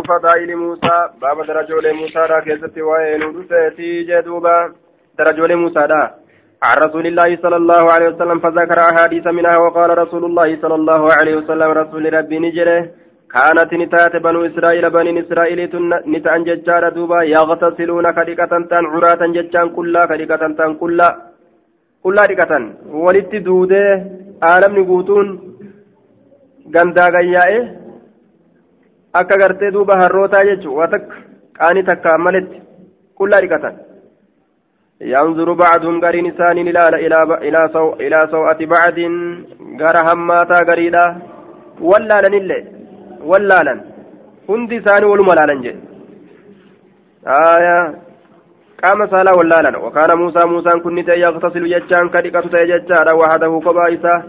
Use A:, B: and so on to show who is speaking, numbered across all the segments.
A: فضائل موسى باب درجول موسى را كيست وين ودفتي جدوبا درجول موسى دا عن رسول الله صلى الله عليه وسلم فذكر أحاديث منها وقال رسول الله صلى الله عليه وسلم رسول ربي نجره كانت نتات بنو إسرائيل بني إسرائيل نتأن ججار دوبا يغتسلون كدكة تان عراة ججان كلا كدكة تان كلا كلا دكة ولت دودة عالم نقوتون غندا غيائه akka gartee duuba harrootaa jechuun waa takka qaanii takka maletti qullaa dhiqatan yanzuru bacduhum gariin isaaniin ilaala ilaa saw'ati bacdin gara hammaataa gariidha wallaalanillee wallaalan hundi isaanii waluma laalan jedhe qaama saalaa wallaalan wakaana muusaa muusaan kun ni ta'e yaqtasilu jechaan ka dhiqatu ta'e jechaadha wahadahu kophaa isaa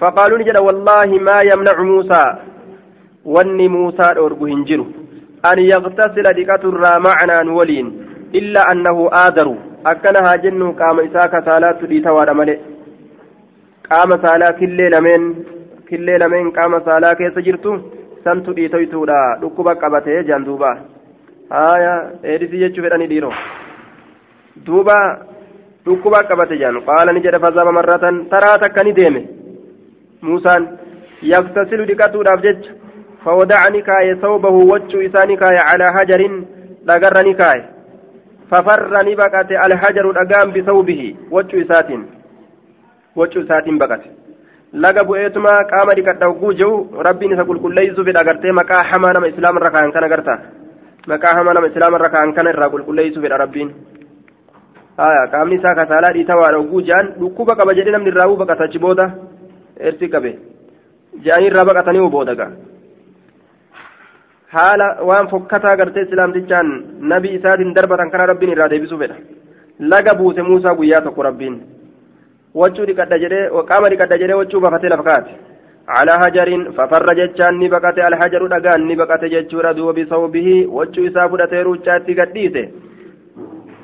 A: faqaaluu jedha wallaahi maa yamnacu muusaa wanni muusaa dhoorgu hin jiru. An yaqtasila dhiqaturraa macanaan waliin illaa annahu aadaru. Akkana haa jennu qaama isaa kasaalaattu dhiitawaadha male qaama saalaa killee lameen killee lameen qaama saalaa keessa jirtu santu dhiitoytuudha. Dhukkuba qabatee jaan duuba. Haya eedisii jechuu fedhanii dhiiroo duuba dhukkuba qabate jaan qaala ni jedhe fazaba marratan taraa takka ni deeme. Muusaan yaktasilu dhiqatuudhaaf jecha فودعني كاي ثوبه وجه إساني كاي على حجر دقرني كاي ففرني بقت الحجر دقام بثوبه وجه إساتين وجه إساتين بقت laga bu'eetuma qaama dhiqadha hogguu jiru rabbiin isa qulqulleessuuf agartee maqaa hamaa nama islaama irra kaan kan agarta maqaa hamaa nama islaama irra kaan kana irraa qulqulleessuuf rabbiin qaamni isaa kasaalaa dhiitawaadha hogguu jaan dhukkuba qaba jedhee namni irraa baqata achi booda ersi qabe jaanii irraa baqatanii booda ga'a. Haala waan fokkataa gartee islaamtichaan nabii isaatiin darbatan kana rabbiin irraa deebisuu fedha laga buuse muusaa guyyaa tokko rabbiin wachuu dhiqadha jedhee qaama dhiqadha jedhee wachuu bafatee lafa kaate على هجر ففر جتشان نبقت الحجر دقان نبقت جتشورا دوب بصوبه وجو إساف دتيروچات قديسه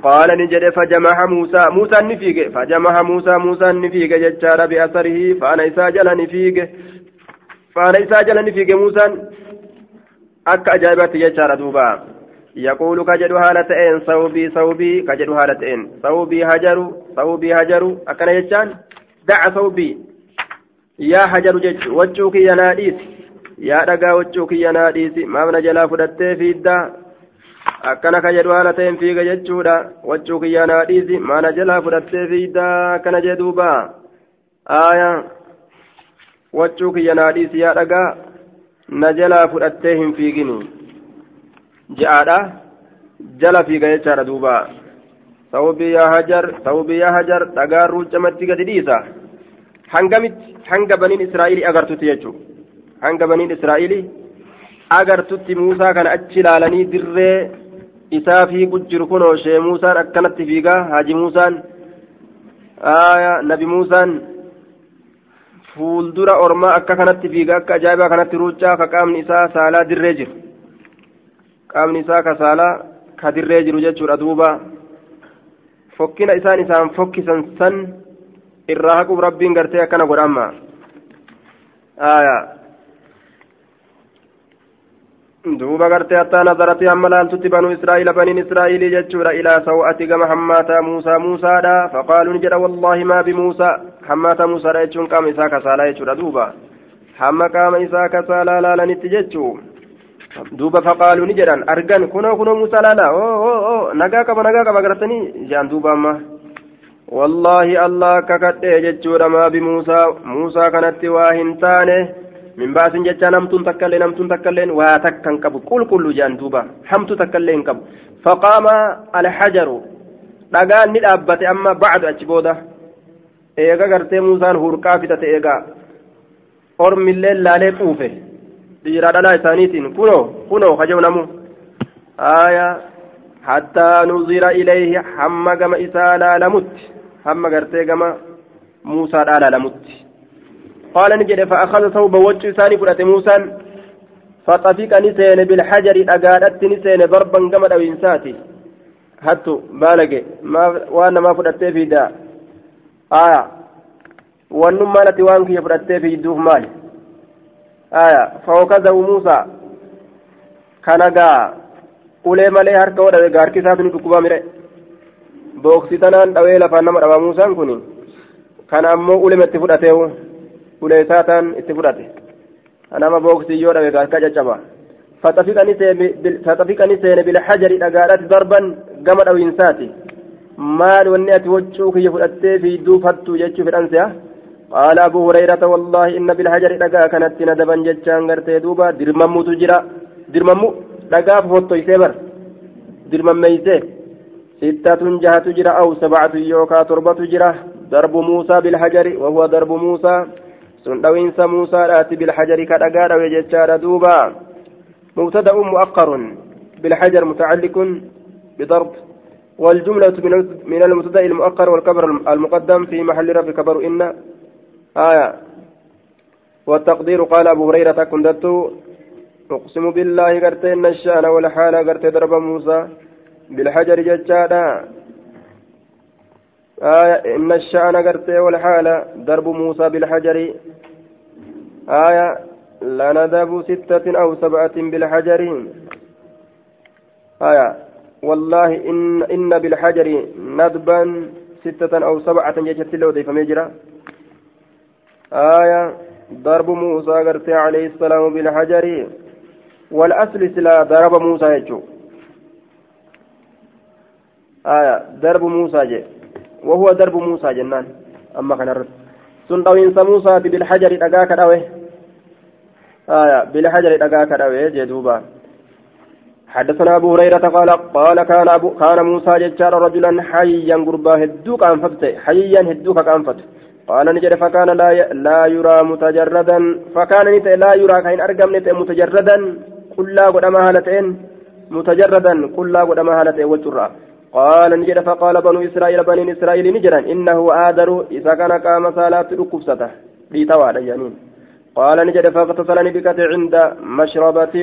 A: قال نجد فجمع موسى موسى نفيق فجمع موسى موسى نفيق جتشارا بأثره فأنا إساجل نفيق فأنا إساجل نفيق موسى akka ajaa'ibaatti jechaadha duuba yaquulu ka jedhu haala ta'een sawbii sawbii ka jedhu haala ta'een sawbii hajaru sawbii hajaru akkana jechaan daca sawbii yaa hajaru jechu waccuu kiyya naa dhiisi yaa dhagaa waccuu kiyya naa dhiisi maamna jalaa fudhattee fiiddaa akkana ka jedhu haala ta'een fiiga jechuudha waccuu kiyya naa dhiisi maana jalaa fudhattee fiiddaa akkana jedhuuba aaya waccuu kiyya naa dhiisi yaa dhagaa fudhattee hin fiigini je'aadha jala fiiga jechaadha duuba sawbii yaa hajar sawbii yaa hajar dhagaan ruucamatti gadi dhiisa hangamitti hanga baniin israa'ilii agartutti jechuudha hanga baniin israa'ilii agartutti muusaa kana achi ilaalanii dirree isaa fiigu jiru kunoo shee muusaan akkanatti fiigaa haji muusaan nabi muusaan fuuldura ormaa akka kanatti fiiga akka ajaa'ibaa kanatti ruuccaa ka qaamni isaa saalaa dirree jiru qaamni isaa ka saalaa ka dirree jiru jechuudha duuba fokkina isaan isaan fokkisan san irraa haquuf rabbiin gartee akkana godhamma duuba gartee hattaa nazarati hamma laaltutti banuu israa'iila baniin israa'iilii jechuudha ilaa saw'ati gama hammaataa muusaa muusaadha faqaaluu jedha wallaahi maa bimuusaa hammaataa muusaadha jechuun qaama isaa kasaalaa jechuudha duuba hamma qaama isaa kasaalaa laalanitti jechuu duuba faqaaluu ni jedhan argan kunoo kunoo muusaa laala oo nagaa qaba nagaa qaba gartanii jedhan duuba amma wallaahi allah akka kadhee jechuudha maa bimuusaa muusaa kanatti waa hin taane min baasin jecha namtuun takkaillee namtuun takkailleen waa takka hin qabu qulqullu jedhan hamtu takkaillee hin qabu faqaama alhajaru dhagaan ni dhaabbate amma bacdu achi booda eega gartee muusaan hurqaa fidate eegaa ormillee laalee quufe dhiiraa dhalaa isaaniitiin kunoo kunoo kajew namu hattaa nuzira ilayhi hamma gama isaa laalamutti hamma gartee gama muusaadhaa laalamutti قال نجد فأخذ ثوب وجه ثاني فرأت موسى فطفق نسين بالحجر أقادت نسين ضربا قمد أو إنساتي هاتو بالغ ما وأنا ما فرأت في دا آية وانم مالتي وانك يفرأت في دوه مال آية فوكذا موسى kanagaa ulee malee harka hodhawe gaarki isaatu ni dhukkubaa mire booksi tanaan dhawee lafaan nama dhabaa muusaan kun kana ammoo ulema itti fudhateewu ulee isaataan itti fudhate nama booksii yoo dhawe gaarka caccaba fatafiqani seene bilhajari dhagaadhaati darban gama dhawinsaati maal wanni ati waccuu kiyya fudhattee fiidduu fattuu jechuu fedhanse قال أبو هريرة والله إن بالحجر دقا كانت ندبا جتشان غرتي دوبا درممو تجرا درممو دقا فوتو يسيبر درمميسي ستة جهة تجرا أو سبعة يوكا تربة تجرا ضرب موسى بالحجر وهو ضرب موسى سندوينس موسى راتي بالحجر كدقا وجتشان دوبا مبتدأ مؤخر بالحجر متعلق بضرب والجملة من المبتدأ المؤخر والكبر المقدم في محل رفع كبر إن آية. والتقدير قال أبو هريرة كنت أقسم بالله قرت إن الشأن والحال قرت ضرب موسى بالحجر ججادا. آية إن الشأن قرت والحال ضرب موسى بالحجر. آية لندب ستة أو سبعة بالحجر. آية والله إن إن بالحجر ندبا ستة أو سبعة جت لو ضيف مجرى آية ضرب موسى قرتي عليه السلام بالحجر والأصل سلا ضرب موسى يجو. آية ضرب موسى جي وهو ضرب موسى جنان. أما كان الرد سن دوينس موسى بالحجر دوي آية بالحجر دقاك دوي جدوبا حدثنا أبو هريرة قال قال كان أبو كان موسى ججار رجلا حيا قربا هدوك أنفت حيا هدوك أنفت قال نجد فكان لا لا يرى متجردا. فكان نت لا يرى كاين ارغم نت متجردا. كلا قدما هالتين. متجردا. كلا قدما هالتين. وجرا قال نجد فقال بنو اسرائيل بني إسرائيل نجرا. إنه آدر إذا كان قام صلاة ركبسته. لي توالى يعني. قال نجد فاغتسلني بكت عند مشربة.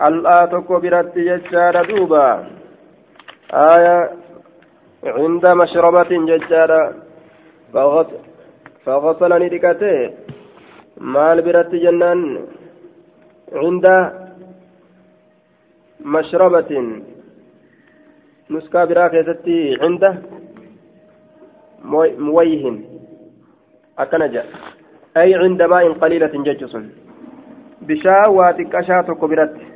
A: قلآ تكو برت ججار دوبا آية عند مشربة ججار فغسلني دكته maal biratti jennaan cinda mashrabatin nuskaa biraa keessatti cinda muwayhin akkana jedha ay cinda maa'in qaliilatin jechu sun bishaa waa xiqqashaa tokko biratti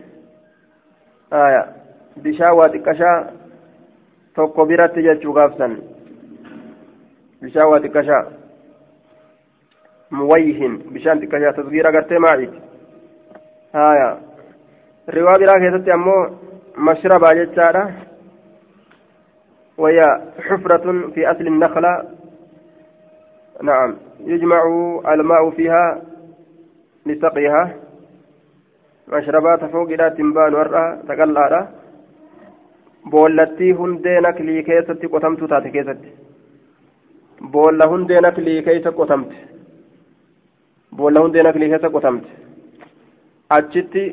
A: xiqqashaa tokko biratti jechuu gaafsan bishaan waa xiqqashaa muwayhin bishaan xiqqashaa tasgiira agartee maa'iti haya riwaa biraa keessatti ammoo mashrabaa jechaadha وهي حفرة في أصل النخلة نعم يجمع الماء فيها لسقيها فوق إلى تنبان ورأى تقلع بولتي هندينك لي كيستي قتمت تاتي كيستي boolla hundee naklii keeysa qotamte. Boolla hundee naklii keessa qotamte. Achitti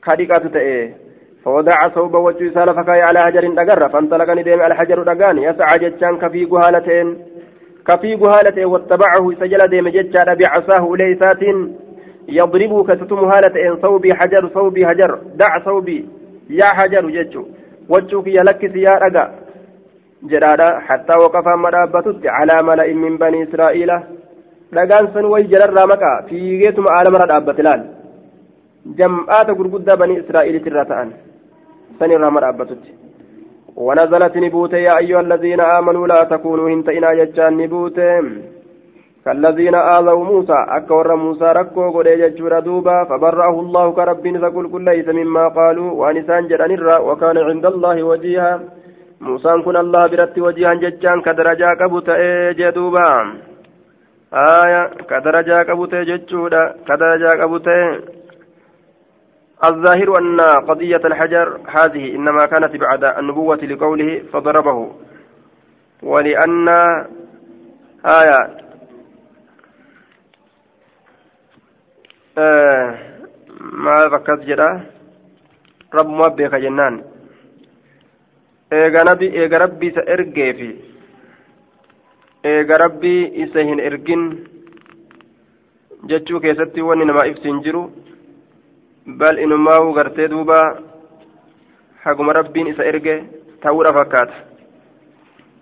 A: kadhiqatu ta'e فوضع صوب وجه سال فكاي على حجر دغر فانطلقني ديم الحجر دغان يسعى جتان كفي جهالتين كفي جهالتين واتبعه سجل ديم جتان بعصاه ليسات يضرب كتتم هالتين صوبي حجر صوبي حجر دع صوبي يا حجر جتشو وجهك يا رجا jedhaadha hattaa waqafaa amma dhaabbatutti calaa mala'in min banii israa'iila dhagaan san wayi jalarraa maqaa fiigeetuma aalamarra dhaabbate laal jam'aata gurguddaa banii israa'iilitirra ta'an san irraa amma dhaabbatutti ونزلت نبوت يا أيها الذين آمنوا لا تكونوا هنتئنا جتان نبوت كالذين آذوا موسى أكور موسى ركو قد يجور دوبا فبرأه الله كرب نسكل كل ليس مما قالوا وأنسان جران وكان عند الله وجيها. jechaan ka darajaa qabu ta'ee jedhuuba aya ka darajaa qabu ta'e jechuudha ka darajaa qabu ta'e الظاهر أن قضية الحجر هذه إنما كانت بعد النبوة لقوله فضربه. ولأن آية آه ما فكرت جدا رب مبيك جنان eega rabbii isa ergeefi eega rabbii isa hin ergin jechuu keessatti wanni namaa ibsin jiru bal inumaa gartee duuba haguma rabbiin isa erge ta'uudha fakkaata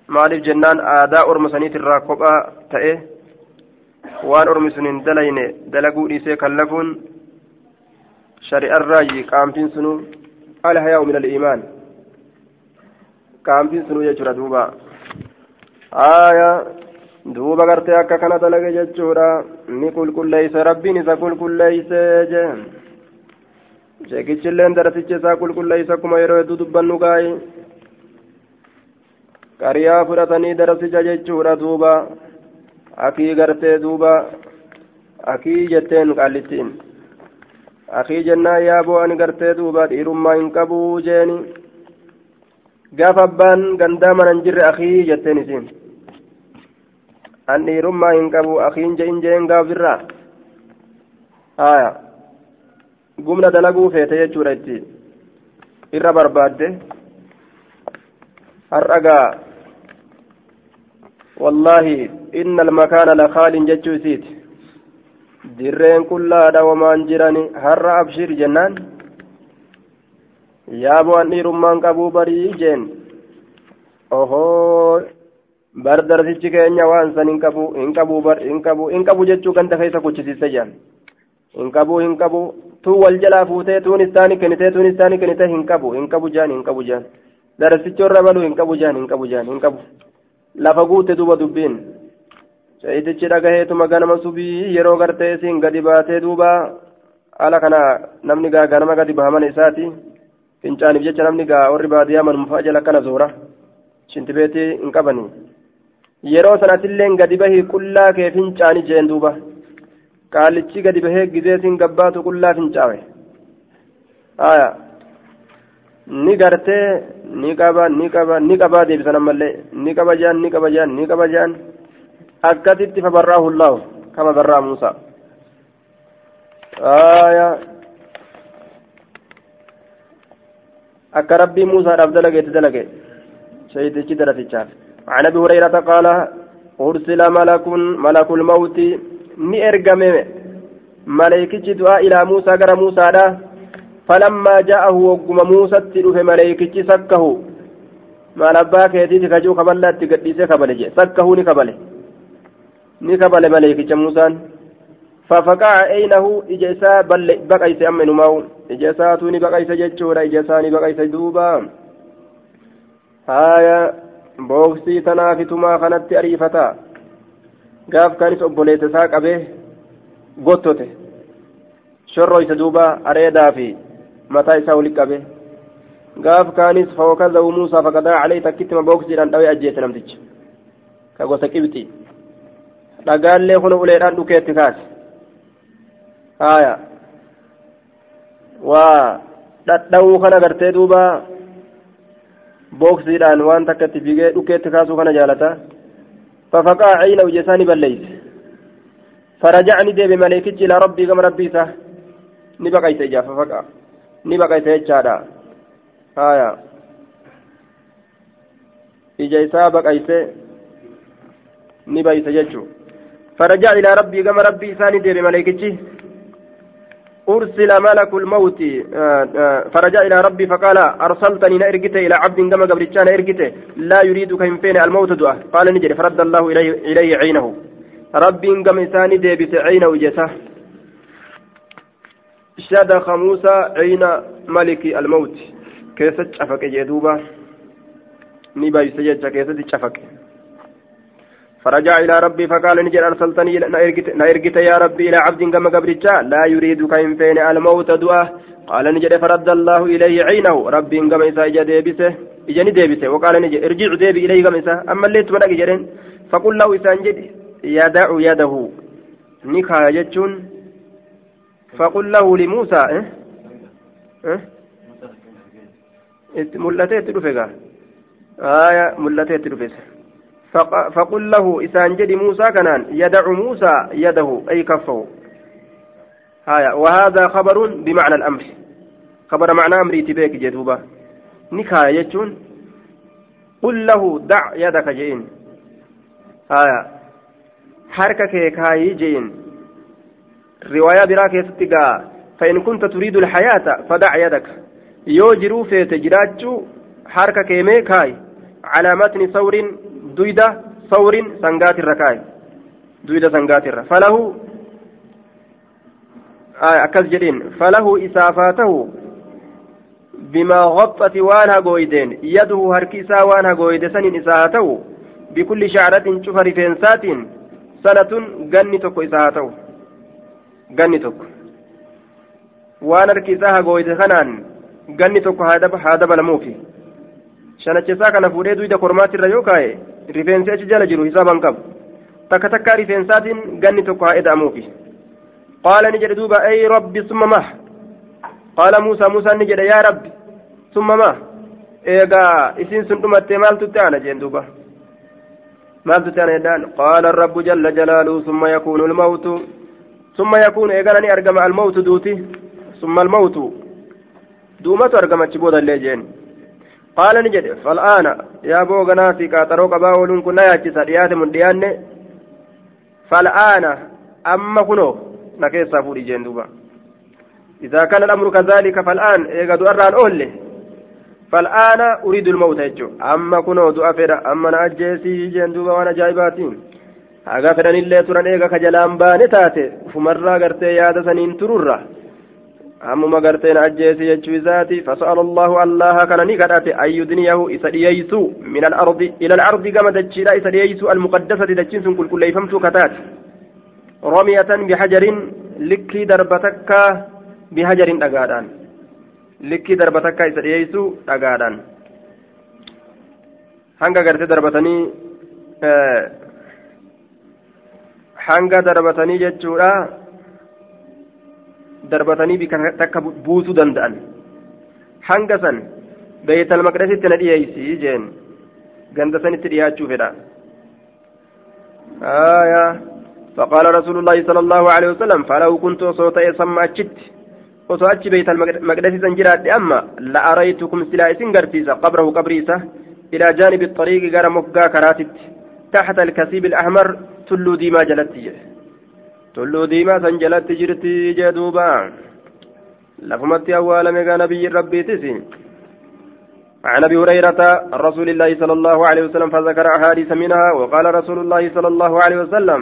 A: maaliif jennaan aadaa orma saniitirraa kophaa ta'e waan ormi sun hin dalayne dalaguu dhiisee kallafuun shari'arraayi qaamtiin sunu alhayaa'u min al-iimaan qaamtiin sunu jechuudha duuba aayaa duuba gartee akka kana dalage jechuudha ni qulqulleeyse rabbiin isa qulqulleeyse jee sheekichilleen darasicha isaa qulqulleeyse akkuma yeroo hedduu dubbannu gaayi qariyaa fudhatanii darasicha jechuudha duuba akii gartee duuba akii jetteen qaallittiin akii jennaan yaaboo ani gartee duuba dhiirummaa hin qabuu jeeni gaafa abbaan gandaa mana hin jirre akii jetteen isiin an dhiirummaa hin qabu akiin je'in jeen gaaf irraa haya gumna dalaguu feete jechuudha itti irra barbaadde har'agaa wallaahi inna almakaana lakaalin jechuu isiiti dirreen qullaadha wamaan jirani har'a abshir jennaan yaaboo an dhiirummaan qabuu barii jeen ohoo bar darsichi keenya waan san hin qabu hin qabu bar hin qabu hin qabu jechuu ganda keessa kuchisiiste jaan hin qabu hin qabu tuu wal jalaa fuutee tuun istaani kennitee tuun istaani kennitee hin qabu hin qabu jaan hin qabu jaan darsichi irra balu hin qabu jaan hin qabu jaan hin qabu lafa guute duuba dubbiin shayitichi dhagaheetuma ganama subii yeroo gartee isiin gadi baatee duuba ala kana namni gaa ganama gadi bahaman isaati. Fincaaniif jecha namni gaa warri baadiyyaa manumfaa jala akkana zoora. Shintibeetii hin qabanii. Yeroo sanatillee gadi bahii qullaa kee fincaani jeen duuba. Qaalichi gadi bahee gizeetiin gabbaatu qullaa fincaawe. Haya ni gartee ni qaba ni qaba ni qabaa deebisan ammallee ni qaba jaan ni qaba jaan ni qaba jaan akkasitti fabarraahu llaahu kama barraa muusaa aya akka rabbii muusaadhaaf dalageetti dalage shayitichi darasichaaf عن ابي هريره قال ارسل ملك ملك الموت ni ergame maleeykichi du'aa ilaa muusaa gara muusaadha falammaa ja'ahu wogguma muusatti dhufe maleeykichi sakkahu maal abbaa keetiiti kajuu kaballaa itti gadhiisee kabale jedhe sakkahu ni kabale ni kabale maleeykicha muusaan fafaqa'a eynahu ija isaa baqayse amma inumaa'u ija isaatu ni baqayse jechuudha ija isaa ni baqayse duuba haaya booksii tanaafitumaa kanatti ariifata gaaf kanis obboleessa isaa qabee gottote shorroyse duuba areedaa fi mataa isaa wali qabe gaaf kaanis fawakazahu muusaa faqadaa calee takkittima booksiidhaan dhawee ajjeese dhagaallee kun uleedhaan dhukeetti kaase haya waa dhadha'uu kana gartee duuba booksiidhaan waan takka itti fiigee dhukeetti kaasuu kana jaalata ففقع عين وجساني بليس فرجعني ديب ملائكتي إلى ربي كما ربي سه نبقى يسجى ففقع نبقى يسجى هايا ija isaa baqayse ni baysa jechuu فرجع إلى ربي كما ربي ثاني دير ملائكتي. أرسل ملك الموت فرجع إلى ربي فقال أرسلتني نأرجت إلى عبد كما قبرتشان نأرجت لا يريد كهم فين الموت دعاء؟ قال نجري فرد الله إليه, إليه عينه. ربي كما إنسان ديبس عينه جسه. شدخ موسى عين ملك الموت. كيست شفك جدوبة نبا يسجد كيست شفك فرجع إلى ربي فقال نجر أرسلتني نأرجت يا ربي إلى عبد كما قبرتشا لا يريد كهم فين الموت دعاء قال نجر فرد الله إليه عينه. ربي كما إسا إجا ديبسه. إجاني ديبسه. وقال نجر ارجع ديبي إليه كما إسا أما اللي تبنك جرين. فقل له إسان جد يدع يده. نكا يجون فقل له لموسى إيه؟ إيه؟ ملتي تدفقا. آية ملتي تدفقا. فقل له إسان جدي موسى كنان يدع موسى يده أي كفه. هايا. وهذا خبر بمعنى الأمر. خبر معنى أمري تبيك جدوبة. نكاية قل له دع يدك جين. هايا. حركة كاي جين. رواية براك يستقى فإن كنت تريد الحياة فدع يدك. يوجروا في تجراج حركة كيمي كاي على متن ثور دويدة ثور سنغات الركاي دويدة سنغات الر فله آه أكز جدين فله إسافاته بما غطت وانها قويدين يده هركيسا وانها قويد سن إساته بكل شعرة شوف رفنسات سنة غني تكو إساته غني تكو waan harki isaa hagooyte kanaan ganni tokko haa dabalamuufi. Shanachisaa kana fuudhee duyda kormaatirra yoo kaa'e rifeensi achi jala jiru hisaaban qabu takka takkaa rifeensaatiin ganni tokko haa eda'amuufi qaala ni jedhe duuba ey rabbi summa mah qaala muusaa muusaan ni jedhe yaa rabbi summa mah eegaa isiin sun dhumattee maaltutti aana jeen duuba maaltutti aana jedhaan qaala rabbu jalla jalaaluhu summa yakuunu almawtu summa yakuunu eegana ni argama almawtu duuti ثم الموت دومة أرقمت بودا الليجين قال نجد فالآن يا بوغنا في كاترو قباول كنا ياجسا رياض من ديان فالآن أما كنو نكيسا فوري جين دوبا إذا كان الأمر كذلك فالآن إيقادو أران أولي فالآن أريد الموت يجو أما كنو دو أفر أما نأجيسي جين دوبا وأنا جايباتين haga fedhanillee turan eega ka jalaan baane taate ufumarraa gartee fasa'ala allahu allaha kana ni kadhate an yudniyahu isa dhiyeeysu min alardi ila alardi gama dachiidha isa dhiyeeysu almuqaddasati dachiin sun qulqulleeyfamtuu kataate ramiyatan bihajarin likkii darba takka bihajarin dhagaadhaan likkii darba takka isa dhiyeeysu dhagaadhaan hanga gartee darbatanii hanga darbatanii jechuudha darbatanii bika takka buusuu danda'an. Hanga san beeytal maqdasitti na dhiyeeysi jeen. Ganda sanitti dhiyaachuu fedha فقال رسول الله صلى الله عليه وسلم فلو كنت صوت يسمى أجت وصوت بيت المقدس سنجرات أما لأريتكم سلا سنجرتيسا قبره قبريسا إلى جانب الطريق مفقا كراتت تحت الكثيب الأحمر تلو ديما جلتي tulluu diimaa san jalatti jirti jee duuba. Lafumatti awwaalame gaa nabiyyi rabbiitis. عن ابي هريره رسول الله صلى الله عليه وسلم فذكر احاديث منها وقال رسول الله صلى الله عليه وسلم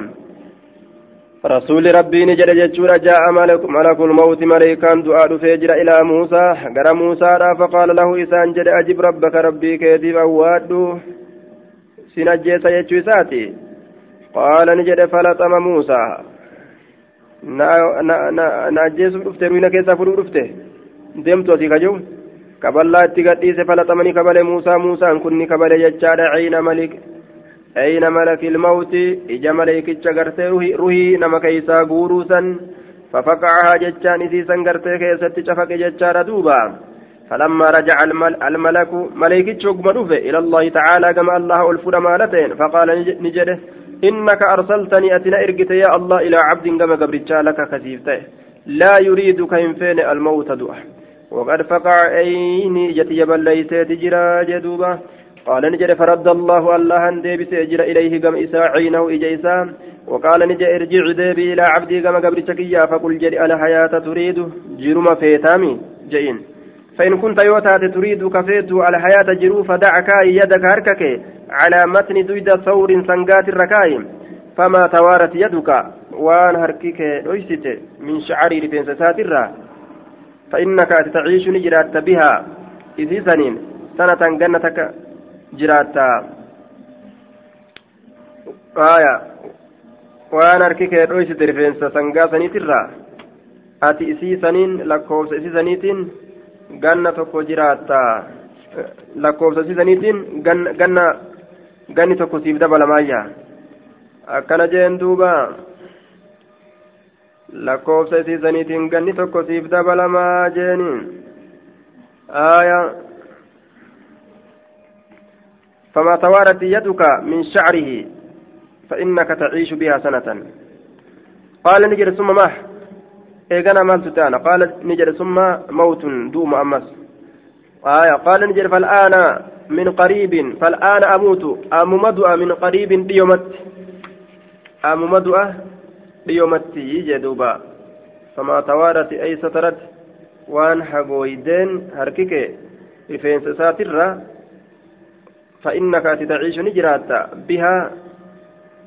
A: رسول ربي نجد جتشورا جاء ملك, ملك الموت ملكان دعاء فيجر إلى موسى غير موسى فقال له اسان جد اجب ربك ربي كيتيب اواد سنجيس يجوساتي قال نجد فلطم موسى na ajjeesuuf dhufte ruina keessaa fudhuu dhufte deemtu asii kajuu kaballaa itti gadhiise falaxamanii kabale muusaa muusaan kun ni kabale jechaadha ciina malik ciina malakil mawti ija maleekicha gartee ruhii nama keeysaa guuruu san fafaqacahaa jechaan isiisan gartee keessatti cafaqe jechaadha duuba فلما رجع الملك ملائكة مدوفة إلى الله تعالى كما الله ألفنا مالتين فقال نجده إنك أرسلتني أتنا إرقت يا الله إلى عبد كما قبرتشا لك كثيفته. لا يريد كينفين الموت دعا وقد فقع أيني جتي بليت تجرى جدوبا. قال نجر فرد الله الله ديبس أجر إليه كم إساعينه إجيسا. وقال نجر ارجع ديبي إلى عبدي كما قبرتشك فقل جري الحياة تريد. جرم فيتامي. جئين. فإن كنت يوتات تريد كفيت على حياة جرو فدعك يدك هركك. على متن دويد ثور سنقات الركايم فما توارت يدك وان هركك ليست من شعر رفنس ساترة فإنك تعيش نجرات بها إذ سنين سنة جنتك جرات آية harki kee dhoysite rifeensa sangaa saniitirraa ati isii saniin lakkoofsa isii saniitiin ganna tokko jiraatta lakkoofsa sisaniitiin ganna ganni tokko siif dabalamaayya akkana jeen duuba lakkoofsa isiisaniitiin ganni tokko siif dabalamaa jeeni aaya فما توارت يدك من شعره فإنك تعيش بها سنة قال نجر ثم مه إيقنا مالت تانا قال نجر ثم موت دوم أمس آية قال نجر فالآن من قريب فالآن أموت. أم من قريب ديومت أم مدؤ ديومت يجي دوبا فما توارت أي سترت. وان حقويدين هركك. رفين ساترة فإنك تعيش نجرات. بها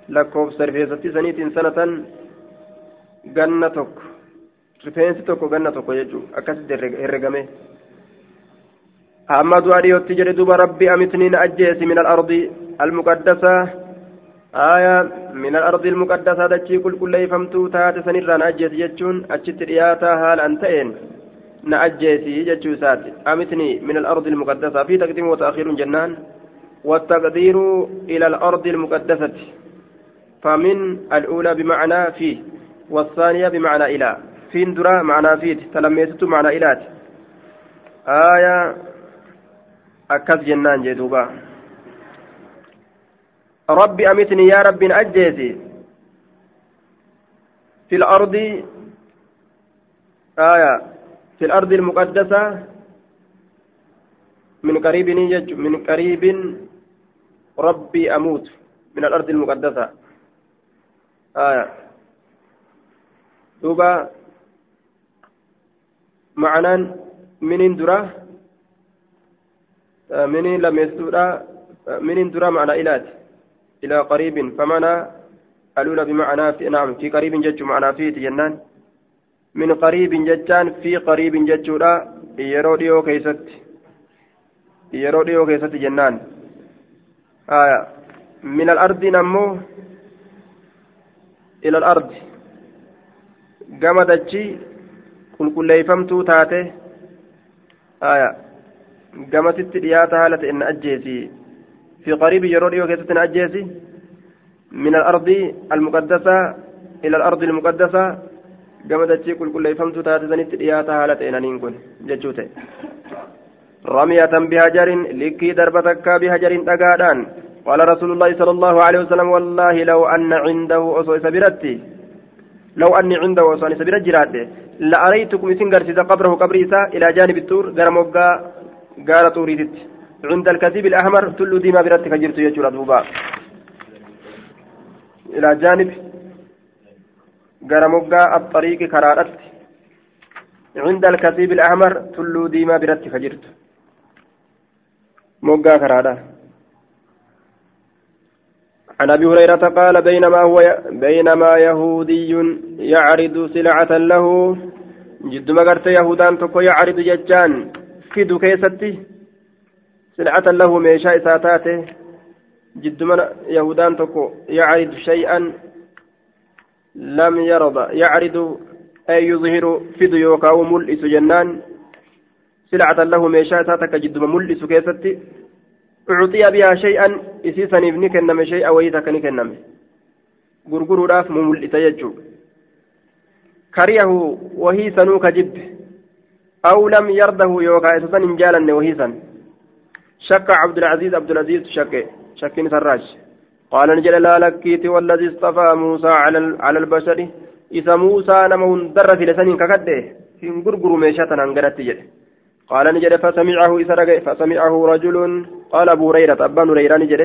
A: لكوف سرفيستي سنيت سنة جنتك rifeensi tokko ganna tokko jechuudha dhiyootti jedhe duba rabbi amitniin ajjeesi min al-ardi al-muqaddasa aya min al-ardi al-muqaddasa dachii qulqulleeyfamtuu taate sanirraan ajjeesi jechuun achitti dhiyaataa haala an ta'een na ajjeesi jechuu isaati amitni min al-ardi al-muqaddasa fi taqdiimu wata'akhiirun jennaan والتقدير إلى الأرض المقدسة فمن الأولى بمعنى فيه والثانية بمعنى إلى فين درا معنى فيت تلميتت معنى إلات آية أكس جنان جدوبا. ربي أمتني يا رب أجيتي في الأرض آية في الأرض المقدسة من قريب من قريب ربي أموت من الأرض المقدسة. آية. دوبا معنaan miniin dura miniin lameessuudha miniin dura معنى إلات إلى قريب فمعنى الأولى بمعنى في نعم في قريب جج معنى في جنان من قريب ججان في قريب ججودا yeroo dhiyoo keeysatti yeroo dhiyoo keessatti jennaan aya min alardiin ammoo ila alardi gama dachii qulqulleeyfamtuu taate aya ta'e na ajjeesi fi qariibi yeroo dhiyoo keessatti na ajjeesi min alardi almuqaddasa ila alardi almuqaddasa gama dachii qulqulleeyfamtuu taate sanitti dhiyaata haala ta'e naniin kun jechuu ta'e رمية بهجر لكي دربتك بهجر تقادان قال رسول الله صلى الله عليه وسلم والله لو أن عنده أصوص برتي لو أني عنده وصاني سبيل الجراد لأريتكم إسن قرسيس قبره قبر إلى جانب التور قرموغا قال توريدت عند الكثيب الأحمر تلو ديما برتك جرت يجور دوبا إلى جانب قرموغا الطريق كرارت. عند الكثيب الأحمر تلو ديما برتك جرت. موغا كرارة عن أبي هريرة قال بينما هو بينما يهودي يعرض سلعة له. جد مغرت يهودان تكو يعرض ججان. في دكيستي سلعة له ميشا إساتاته جد من يهودان تكو يعرض شيئا لم يرض يعرض أي يظهر في ديوكا وملئس جنان سلعة له ميشا إساتك جد ملئس كيستي أعطي بها شيئا إسيسا نبني كنم شيئا ويتك نكنم غرغر راف مملئت يجو كريه وهي سنوك جب أو لم يرده يوكا إسسا إنجالا وهي سن شك عبد العزيز عبد العزيز شك شك سراج. قال نجل لا لكيت والذي اصطفى موسى على على البشر. إذا موسى نمون در في لسان ككده. في غرغر ميشاتنا انقرت جده قال نجد فسمعه إسرق فسمعه رجل. قال أبو هريرة أبان هريرة نجد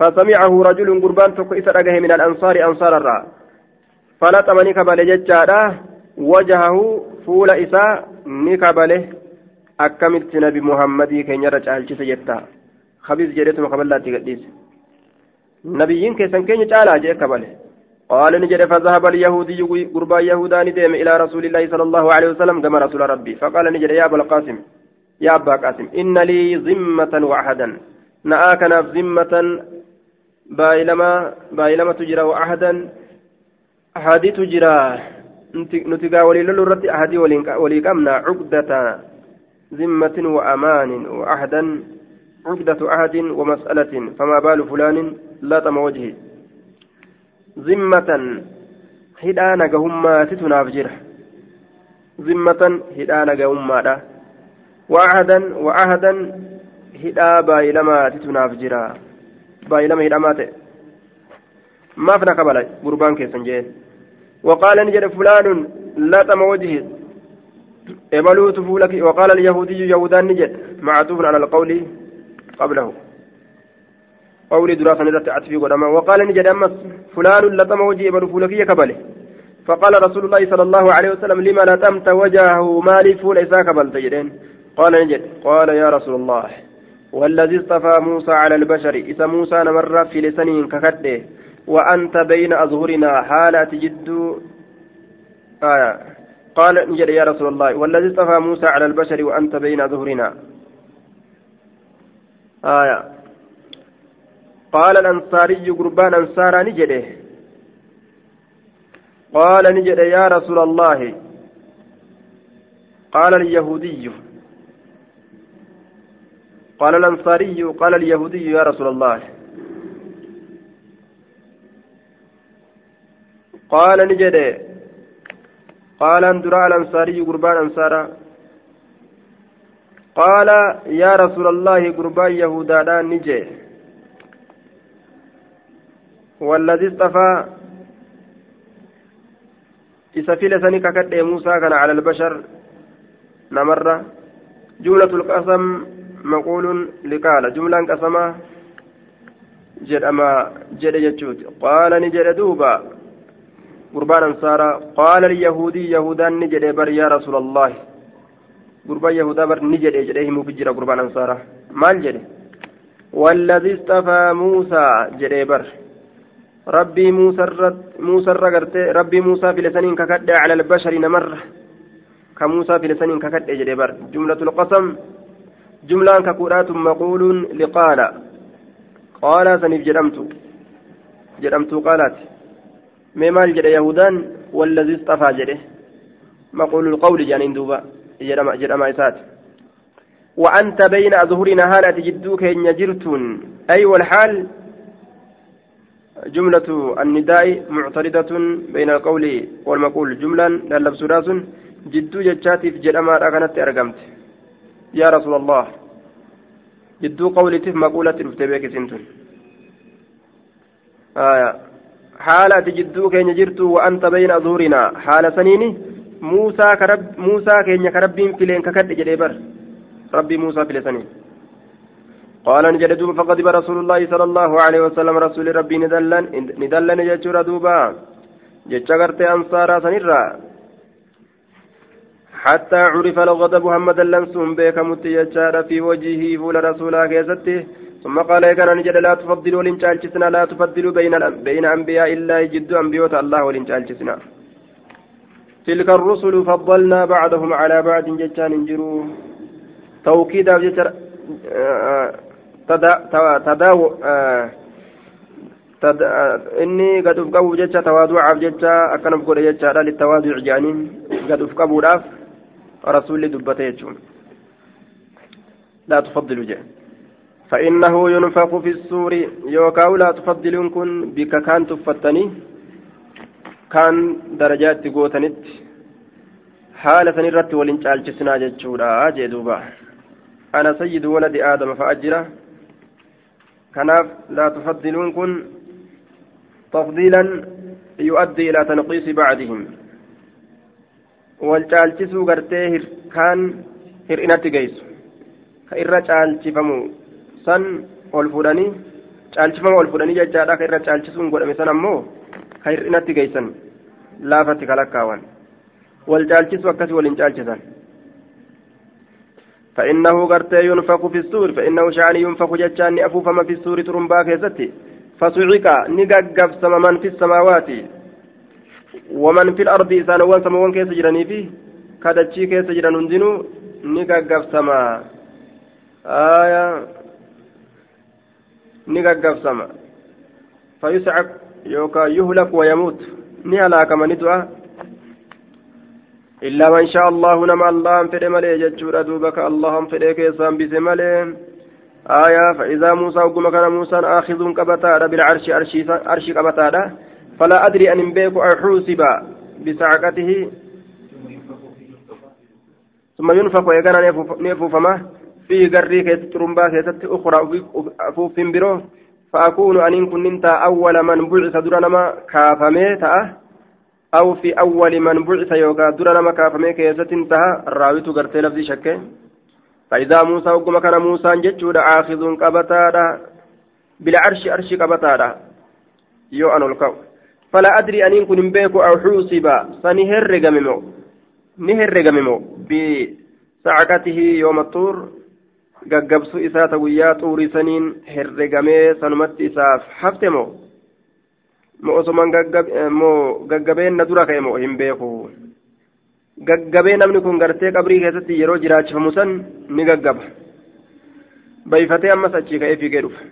A: فسمعه رجل قربان تك إسرقه من الأنصار أنصار الرا. فلطم نكبل ججادا. وجهه فول إساء. أكملت نبي محمد كن يرجع الجس جتا خبيز جريتم قبل لا تقديس نبيين كيسن كن يجعل جي كبله قال نجد فذهب اليهودي قربا يهودان ديم إلى رسول الله صلى الله عليه وسلم كما رسول ربي فقال نجد يا أبا القاسم يا أبا قاسم إن لي ذمة وعهدا نآكنا في ذمة بايلما بايلما تجرى وعهدا أحادي تجرى نتقى ولي للرد أحادي ولي كمنا عقدة ذمة وأمان وعهدا عقدة عهد ومسألة فما بال فلان لا تم وجهي hidhaa nagahummaatitu naaf jira zimmatan hidhaa nagahummaadha waahadan waahadan hidhaa baay'ilamaatitu naaf jira baay'ilama hidhamaa ta'e maaf na kabala gurbaan keessan jeen وقال نجد فلان لطم وجهه. إبلوت فولك. وقال اليهودي يهودان نجد. معطوف على القول قبله. قولي دراسة نرت عتفي قدما وقال نجد أمس فلان لطم وجهي بل فولك يكبله فقال رسول الله صلى الله عليه وسلم لما لتمت وجهه مالي فول إساك بلتجدين قال نجد. قال يا رسول الله والذي اصطفى موسى على البشر. إذا موسى نمر في لسنين ككده. وأنت بين أظهرنا حالة جد آية. قال نجد يا رسول الله والذي اصطفى موسى على البشر وأنت بين أظهرنا. آية. قال الأنصاري قربان أنصارا نجده. قال نجد يا رسول الله. قال اليهودي. قال الأنصاري قال اليهودي يا رسول الله. قال نجد. قال اندرا الأنصاري قربان أنصارا. قال يا رسول الله قربان يهودا نجي والذي اصطفى إسفيل سنك كد موسى كان على البشر. نمر. جملة القسم مقول لقال. جملة قسمة. jedhe jechuuti qaala ni jedhe duuba liyahudii yahudaan ni jedhe bar yaa rasuula allahi gurbaan yahudaa bar ni jedhe jedhee himuuf jira gurbaan ansaara maal jedhe والذي اصطفى موسى جدي بر ربي موسى موسى رغرت ربي موسى في لسانين ككد على البشر نمر. كموسى في لسانين ككد جدي بر جملة القسم جملة كقرات مقول لقال. قال سنف جرمت جرمت قالت. ميمال جد يهودان والذي اصطفى جده. مقول القول جانين دوبا جرم جرم إسات. وأنت بين أظهرنا هالة جدوك إن جرتون. أي والحال؟ جملة النداء معترضة بين القول والمقول. جملا للبس راس. جدو جتشاتي في جرما أغنت أرقمت يا رسول الله. جدو قولتي مقولة رفتبيك سنتون. آية. حالة جدو كين جرتو وأنت بين أظهرنا حال سنيني موسى كرب موسى كين كربين فيلين ككد جديبر ربي موسى في لسنين قال نجد دوبا فغضب رسول الله صلى الله عليه وسلم رسول ربي ندلن ندلن جتشورا دوبا جتشا غرتي أنصارا سنرا حتى عرف الغضب محمد لنسون بك متيجار في وجهه فول رسولا كيستي. ثم قال كان نجد لا تفضلوا ولنشالشسنا لا تفضلوا بين بين أنبياء الله جد أنبياء الله ولنشالشسنا تلك الرسل فضلنا بعضهم على بعض جتان انجروا توكيدا جتر تداو inni gad uf qabuuf jecha tawaaducaaf jecha akkanaf godhe jechaadha littawaaduc jaaniin gad uf qabuudhaaf رسول دبته لا تفضلوا جه فإنه ينفخ في السور يوكاو لا تفضلون كن بك كان تفتني كان درجات تقوتنت حالة نرت ولنشال جسنا جتشورا جدوبا أنا سيد ولد آدم فأجره كناف لا تفضلون كن تفضيلا يؤدي إلى تنقيص بعدهم wal caalchisuu gartee kaan hir'inatti geessu ka irra caalchifamu san ol fuudhanii caalchifama ol fuudhanii jechaadha ka irra caalchisuun godhame san ammoo ka hir'inatti geessan laafatti kalakkaawan wal caalchisu akkasii waliin caalchisan فإنه قرت ينفخ في السور فإنه شعني ينفخ جتان أفوفما في السور ترمبا كيستي فصعق نققف سمما في السماوات ومن في الأرض إسان وان سموان كيس جراني فيه كادتشي كيس جران هندنو نقاقف سما آية نقاقف سما فيسعق يوكا يهلك ويموت. نهلاك من دعا إلا من شاء الله نما الله فدي ملي جتشورا دوبك اللهم فدي كيسان بس ملي. آية فإذا موسى وقم كان موسى آخذ كبتادا بالعرش أرشي كبتادا. فلا أدري أن بيك أحوسب بسعقته ثم ينفق ويقنا fii garrii keessatti rumbaa keessatti ukraa afuuffin biroo fa'akuunu aniin kunnin ta'a awwala man bucisa dura nama kaafamee ta'a. Aw fi awwali man bucisa yookaan dura nama kaafamee keessatti hin ta'a. Raawitu gartee lafti shakkee fa'idaa muusaa hogguma kana muusaan jechuudha aakizuun qabataadha. Bila arshi arshi qabataadha. Yoo an ol ka'u. Fala adri aniin kun hin beeku aw xuusiba. Sani herregame moo? Ni herregame moo? Bi sacqatihi yooma tuur. Gaggabsu isaa guyyaa xuurii saniin herregamee sanumatti isaaf hafte moo? Moo osoman moo gaggabeen na dura ka'e moo hin beeku? Gaggabee namni kun gartee qabrii keessatti yeroo jiraachifamu san ni gaggaba. Bayfatee ammas achii ka'ee fiigee dhufa.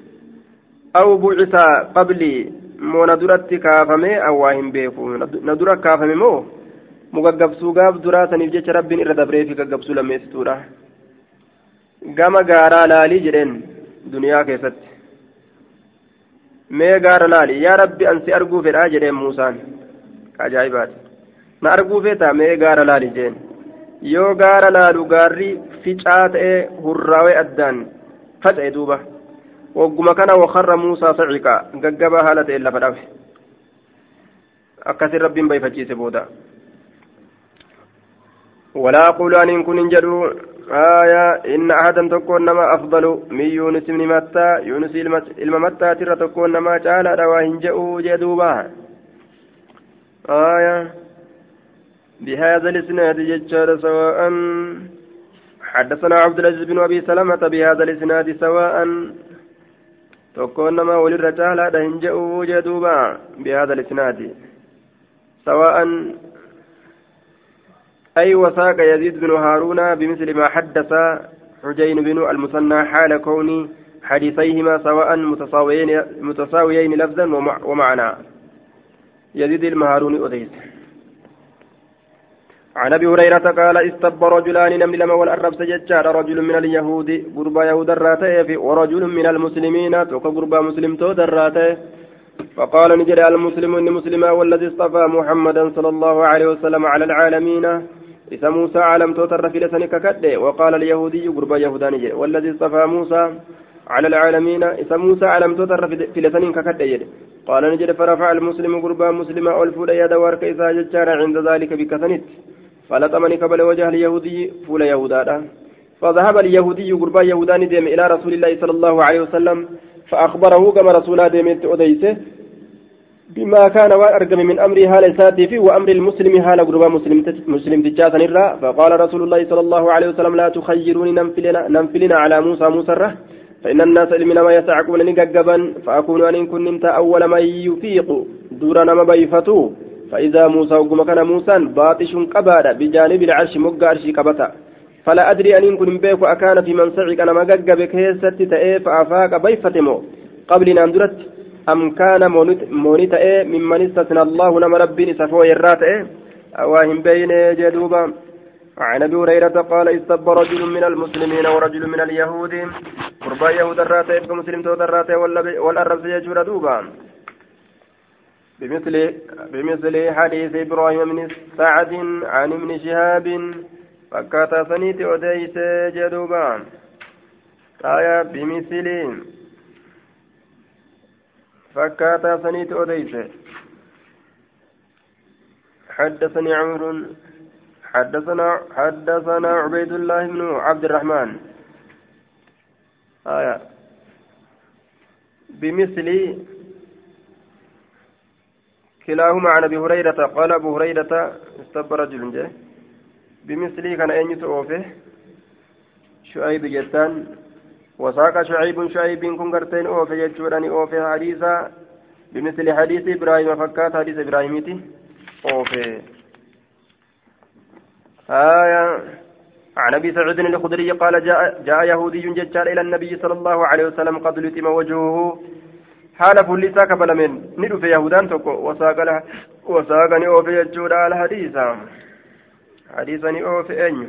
A: Aw bu'isa qablii moo na duratti kaafamee awwaa hin beeku? Na dura kaafame moo? Mu gaggabsuu gaaf duraa saniif jecha rabbiin irra dabree fi gaggabsuu lammeessituudha gama gaaraa laalii jedheen duniyaa keessatti mee gaara laali yaa rabbi ansi arguu fedhaa jedheen muusaan ajaa'ibaati na arguu feetaa mee gaara laali jeen yoo gaara laalu gaarri ficaa ta'ee hurraawee addaan faca'e duuba wagguma kana wakarra muusaa saciqa gaggabaa haala ta'een lafa dhabe akkasin rabbiin bayfachiise booda ولا أقول أن كن جدو آية إن أحدا تكون نما أفضل من يونس بن متى يونس الممتى ترى تكون نما جعل رواهن جاءوا جدوبا آية بهذا الإسناد ججار سواء حدثنا عبد العزيز بن أبي سلمة بهذا الإسناد سواء تكون نما وللرجال هذا هنجأوا جدوبا بهذا الإسناد. سواء أي وساق يزيد بن هارون بمثل ما حدث حجين بن المثنى حال كون حديثيهما سواء متساويين متساويين لفظا ومعنى. يزيد المهارون أديس. عن أبي هريرة قال استب رجلان نمل لما والأرب سجدار رجل من اليهود. قربا يهود الراته ورجل من المسلمين. توك قربا مسلم تو دراته فقال نجري المسلم ان مسلما والذي اصطفى محمدا صلى الله عليه وسلم على العالمين. إذا موسى علم توتر في لسانك كده وقال اليهودي قرب يهوداني والذي اصطفى موسى على العالمين إذا موسى علم توتر في لسانك كده قال نجد فرفع المسلم قربا مسلما ألفول يد وارك إذا ججار عند ذلك بكثنت فلطمني قبل وجه اليهودي فول يهودا فذهب اليهودي قربا يهوداني ديم إلى رسول الله صلى الله عليه وسلم فأخبره كما رسول ديمت أديسه بما كان وأرقم من أمر هال ساتي وأمر المسلم هال قربا مسلم مسلم الرا فقال رسول الله صلى الله عليه وسلم لا تخيروني ننفلنا, ننفلنا على موسى موسى فإن الناس من ما يسعقون نققبا فأكون أن كنت أول من يفيق. دورنا ما بيفتو. فإذا موسى وقم كان موسى باطش قبادا. بجانب العرش مقا عرشي قبتا فلا أدري أن كن بيك أكان في من سعق أنا ما ققب كيست تأي فأفاق بيفتمو. قبل أن أم كان موني تأي ممن استثنى الله نما ربي سفو يرات أواهم بين جدوبا عن أبي هريرة قال استب رجل من المسلمين ورجل من اليهود. قربا يهود الراتي يبقى مسلم تود الراتي والارب يجور دوبا بمثل بمثل حديث إبراهيم بن سعد عن ابن شهاب. فكاتا سنيت وديس جدوبا آية بمثل فكاتا سنيت أديس حدثني عمرو حدثنا حدثنا عبيد الله بن عبد الرحمن. آية. بمثل كلاهما عن أبي هريرة قال أبو هريرة استب رجل بمثل كان أين توفه شعيب جتان. وساق شعيب شعيب كن قرتين أوفي يجوراني أوفي حديثا. بمثل حديث إبراهيم فكات حديث ابراهيمتي أوفي. آية. عن أبي سعيد الخدري قال جاء, جاء يهودي ججال إلى النبي صلى الله عليه وسلم قد لتم وجهه. حال فلسا كبلمن ندف يهودان تكو وساق وساقني أوفي يجورا الحديث حديثني أوفي أنيو.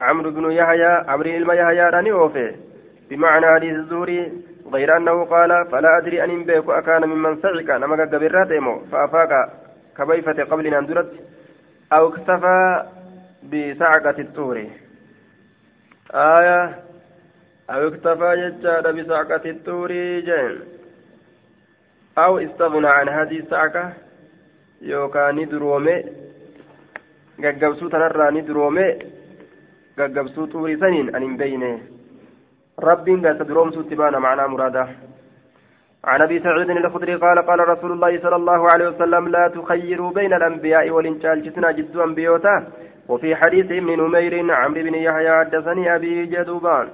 A: عمرو بن يحيى عمرو بن يحيى راني أوفي. بمعنى حديث الزهري غير أنه قال فلا أدري أن بيك اكان ممن سعك. نما قبرات فأفاق كبيفة قبل أن درت أو اكتفى بسعقة الطور آية أو اكتفى ججاد بسعقة الطور جن أو استغنى عن هذه السعقة يوكا ندرومي tanarraa ni duroome gaggabsuu saniin an hin beyne rabbiin gasa duroomsuutti baana macnaa muraada. عن ابي سعيد الخدري قال قال رسول الله صلى الله عليه وسلم لا تخيروا بين الانبياء والانشال جسنا جد انبيوتا وفي حديث ابن نمير عمرو بن يحيى حدثني ابي جدوبان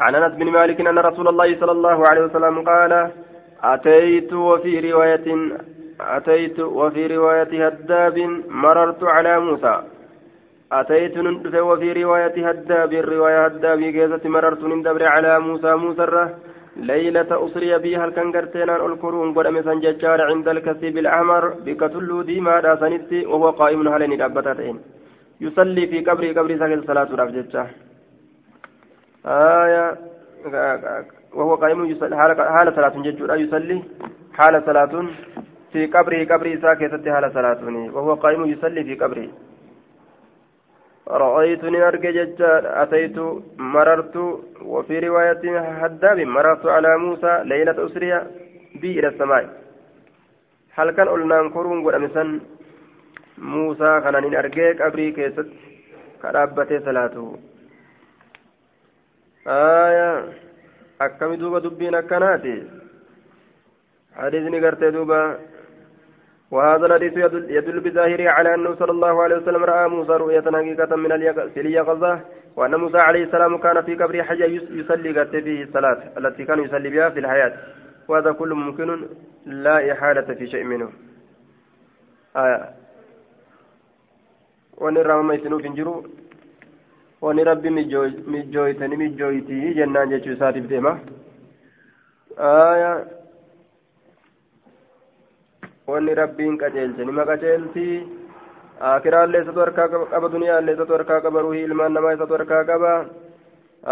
A: عن انس بن مالك ان رسول الله صلى الله عليه وسلم قال اتيت وفي روايه اتيت وفي روايه هداب مررت على موسى أتيت ندف وفي رواية هداب الرواية هداب كيسة مررت ندبر على موسى موسى ليلة أسري بي هل كان قرتين الكرون قد أمسان ججار عند الكثيب الأحمر بكتلو ديما داسنتي وهو قائم هلين الأبتاتين يصلي في قبري قبري ساكن صلاة رفجتة آية وهو قائم يصلي حال صلاة ججور يصلي. حال صلاة في قبره قبري ساكن حال صلاة وهو قائم يصلي في قبره رأيتني أرجع ججار أتيت مررت. وفي رواية حداب مررت على موسى ليلة أسرية بي إلى السماء. هل كان قلنا نكرون قد أمسن؟ موسى كان أرجع أبري كيست كرابة صلاته آية أكم دوبا دبين أكناتي. حديثني قرت دوبا وهذا الحديث يدل, يدل بظاهره على أنه صلى الله عليه وسلم رأى موسى رؤية حقيقة من اليقظة وأن موسى عليه السلام كان في قبر حجة يصلي قد فيه الصلاة التي كان يصلي بها في الحياة. وهذا كله ممكن لا إحالة في شيء منه. آية. وأن الرحمة يسنو في انجرو وأن ربي مجويتني مجويتي جنان جيشو ساتي بديما آية. Wanni rabbiin qajeelche nima qajeelti akiraallee isatu harkaa qaba duniyaallee isatu harkaa qaba ruhii ilmaan namaa isatu harkaa qaba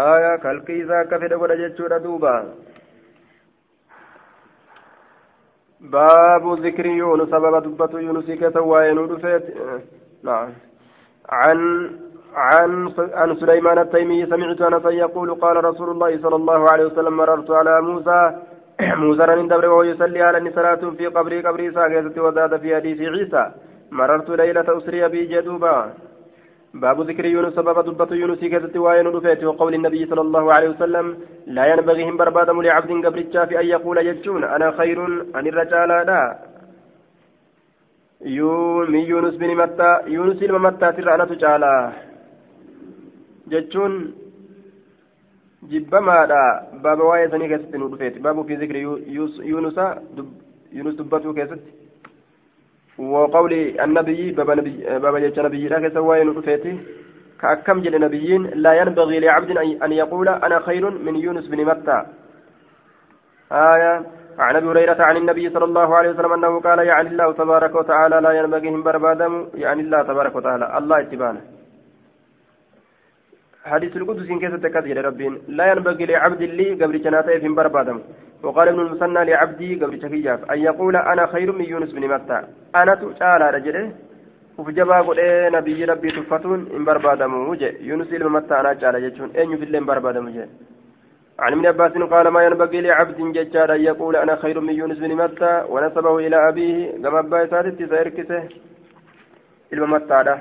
A: aya kalqii isaa akka fedhe godha jechuudha duuba باب ذكر يونس سبب دبة يونس كتوائن رفيت نعم عن عن عن سليمان التيمي سمعت انس يقول قال رسول الله صلى الله عليه وسلم مررت على موسى موسى رن دبر وهو يصلي على النسرات في قبري قبري ساقيت وزاد في حديث عيسى. مررت ليلة أسري بي جدوبا باب ذكر يونس سبب دبة يونس كتت وين رفيت وقول النبي صلى الله عليه وسلم لا ينبغي هم بربادم لعبد قبل في أن يقول يجون أنا خير عن الرجال لا. من يونس بن متى يونس الممتى ترى أنا تجعل جتون jibbamaadha. Baaba waa'ee sanii keessatti nu dhufeeti. Baabu fi zikri yuunusa yuunus dubbatuu keessatti. وقول النبي بابا نبي بابا جيش نبي لا كسوى نطفيتي كأكم جل نبيين لا ينبغي لعبد أن يقول أنا خير من يونس بن متى آية عن أبي هريرة عن النبي صلى الله عليه وسلم أنه قال يعني الله تبارك وتعالى لا ينبغي هم بربادم يعني الله تبارك وتعالى الله اتبانه حديث القدس إن كيست كثير ربين لا ينبغي لعبد لي قبل جناته في بربادم وقال ابن المثنى لعبدي قبل شكياف أن يقول أنا خير من يونس بن متى. أنا تعالى رجله وفجبا قل إيه نبي ربي تفتون. إن بربادم وجه. يونس بن متى أنا تعالى جتون أين في الليل بربادم وجه. عن ابن عباس قال ما ينبغي لعبد ججار أن يقول أنا خير من يونس بن متى. ونسبه إلى أبيه. كما أبا سادت سيركسه الممتع له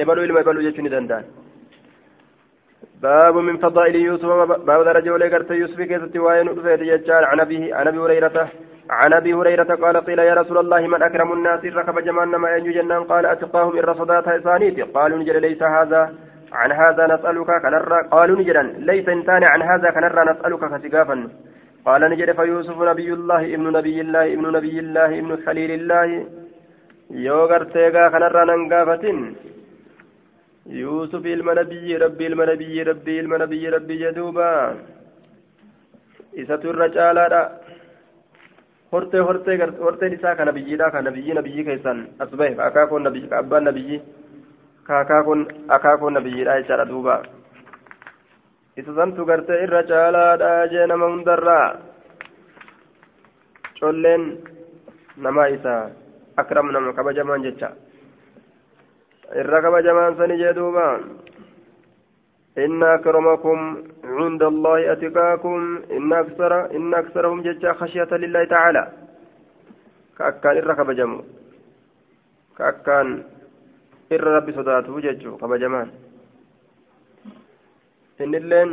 A: إبلو إلما إبلو جتون دندان باب من فضائل يوسف باب درجة وليكرت يوسف كيست وين رفيت يجار عن أبيه عن أبي هريرة عن أبي هريرة قال قيل يا رسول الله من أكرم الناس ركب جمان ما ينجو جنان. قال أتقاهم إن رصدات إسانيتي قالوا نجل ليس هذا. عن هذا نسألك كنرى قالوا نجلا ليس انتان عن هذا كنرى نسألك كسقافا قال نجل فيوسف نبي الله ابن نبي الله ابن نبي الله ابن خليل الله. يوغر تيغا كنرى ننقافة. يوسف rabbii ilma nabiyyi rabbii jedhuuba isatu irra caalaadha hortee hortee horteen isaa ka nabiyyiidha ka nabiyyi nabiyyi keessan as bahe akaakoon nabiyyi ka abbaan nabiyyi ka akaakoon akaakoon nabiyyiidha jechaadha duuba isa santu gartee irra caalaadha jee nama hundarraa colleen namaa isaa akram nama kabajamaan jecha irra kabajamaan sani jee إن أكرمكم عند الله أتقاكم إن أكثر إن أكثرهم ججا خشية لله تعالى كأكان إر كبجمو كأكان ربي صداته ججو كبجمان إن اللين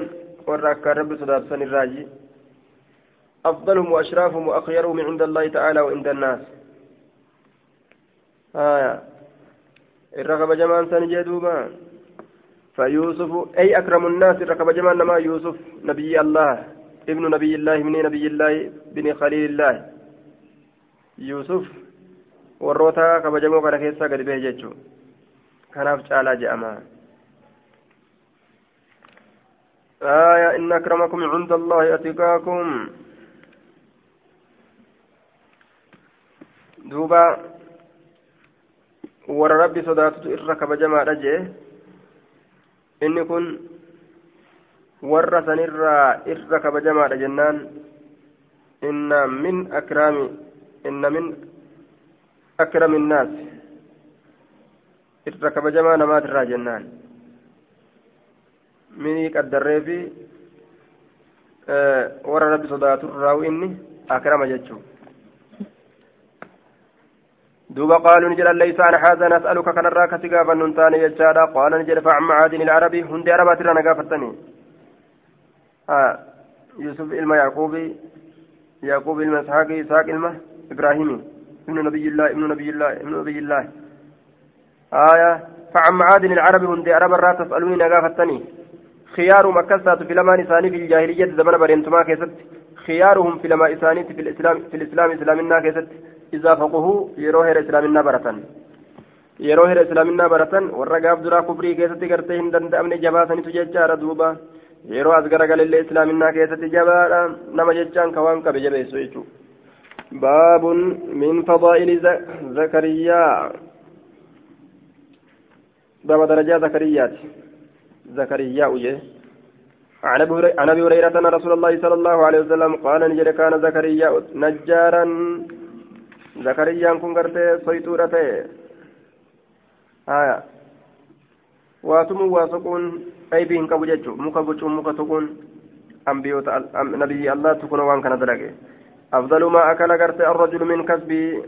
A: ورا أكان ربي صداته سن الراجي أفضلهم وأشرافهم وأخيرهم عند الله تعالى وعند الناس آية الرقبة جمان سنجدوبا فيوسف أي أكرم الناس الرقبة جمان ما يوسف نبي الله ابن نبي الله من نبي الله بن خليل الله. يوسف warroota kabajamoo kana keessaa gadi bahe jechuun kanaaf caalaa je'ama آية إن أكرمكم عند الله أتقاكم. دوبا. Warra rabbi sodaatutu irra kabajamaadha jee inni kun warra sanirraa irra kabajamaadha jennaan inna min akraami inna min akrami innaas irra kabajamaa namaatirraa jennaan minii qaddarree fi warra rabbi sodaaturraa inni akrama jechuudha دوبا قالوا نجل ليس عن هذا نسألك كان الراك سقافا ننتاني يجادا. قال نجل فعم معادن العربي هندي عربات رانا قافتني. آه يوسف إلما يعقوبي يعقوب إلما إسحاق إسحاق إلما إبراهيمي ابن نبي الله ابن نبي الله ابن نبي الله. آية فعم معادن العربي هندي عرب الرات تسألوني نقافتني خيار مكسات في لما نساني في الجاهلية زمن برينتما كيست. خيارهم في لما إساني في الإسلام في الإسلام إسلامنا كيست إذا فقهوا يروه إسلامنا برتن yeroo hira islaaminaa baratan warra gaaf duraa kufrii keessatti gartee hin danda'amne jabaasanitu jechaadha duuba yeroo as garagalillee islaaminaa keessatti jabaadha nama jechaan ka waan qabe jabeessu jechuudha baabun min fadaa'ili zakariyaa baaba darajaa zakariyaati zakariyaa uje عن ابي هريره ان رسول الله صلى الله عليه وسلم قال نجد كان زكريا نجارا zakariyaan kun gartee soytuudha ta'e haya waa tumuun waa soquun aybii hin qabu jechuun muka bocuun muka tuquun ambiyoota nabiyyi allaattu kuna waan kana dalage أفضل ما أكل قرت الرجل من كسبه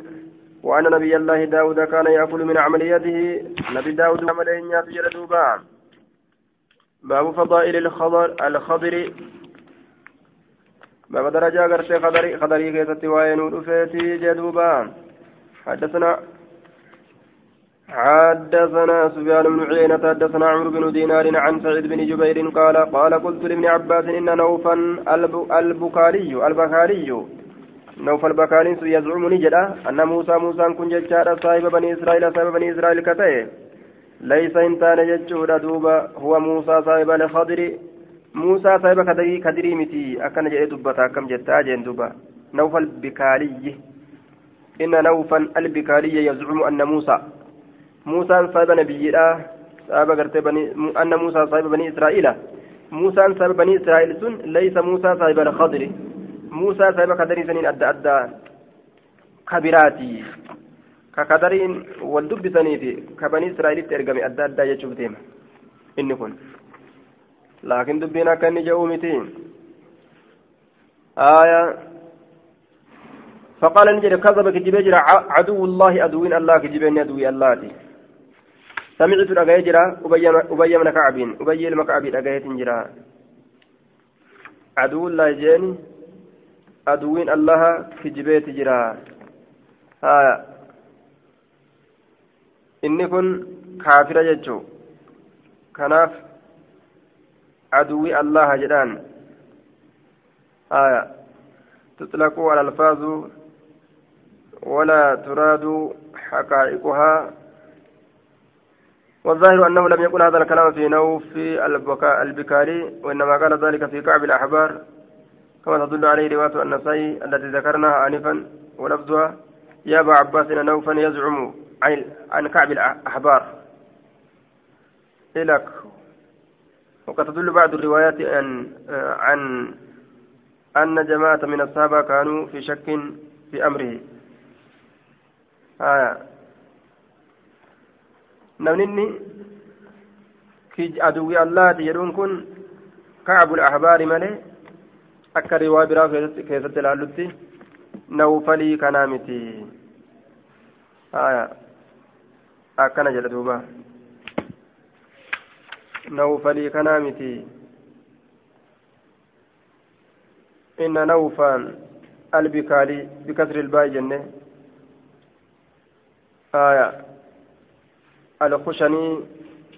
A: وأن نبي الله داود كان يأكل من عمليته نبي داود عملية يجد باب فضائل الخضر الخضر باب درجة قرت خضري خضري كيست وين ودفيتي جدوبا حدثنا حدثنا سفيان بن عيينة حدثنا عمرو بن دينار عن سعيد بن جبير قال قال قلت لابن عباس إن نوفا البكاري البكاري نوف البكاري يزعم نجدا أن موسى موسى كن ججارا صاحب بني إسرائيل صاحب بني إسرائيل كتئ ليس إنتان ججورا دوبا هو موسى صاحب الخضر موسى صاحب كدري كدري متي أكن جئ دبتا كم جتا جين دوبا نوف البكاري إن نوفا البكاري يزعم أن موسى موسى صاحب نبي صاحب قرت أن موسى صاحب بني إسرائيل موسى صاحب بني إسرائيل سن ليس موسى صاحب الخضر موسى صاحب كدري سنين أدى أدى كبيراتي ككدرين والدب سنين في كبني إسرائيل ترجمي أدى أدى يشوف ديما إني كن لكن دبنا كان جاءومتين آية. فقال نجد كذب كجبجر عدو الله أدوين الله كجبني أدوي الله دي. سمعت الأجاجرة أبي من كعب أبي المكعب الأجاجة جرا عدو الله جاني أدوين الله جبيت جرا آية. إني كن كافر جتشو كناف عدوي الله جدان آية. تطلق الألفاظ ولا تراد حقائقها. والظاهر أنه لم يكن هذا الكلام في نوف البكاري وإنما قال ذلك في كعب الأحبار. كما تدل عليه رواية النسائي التي ذكرناها آنفا ولفظها يا أبا عباس إن نوفا يزعم عن كعب الأحبار. إلك وقد تدل بعض الروايات عن عن أن جماعة من الصحابة كانوا في شك في أمره آه namni aduwwi allaati jedhuun kun kacbul ahbaari malee akka riwaa biraa keessatti ilaallutti nawfalii kanaa miti haya akkana jedha kanaa miti inna nawfaan البكالي بكسر الباء جنة. آية. الخشني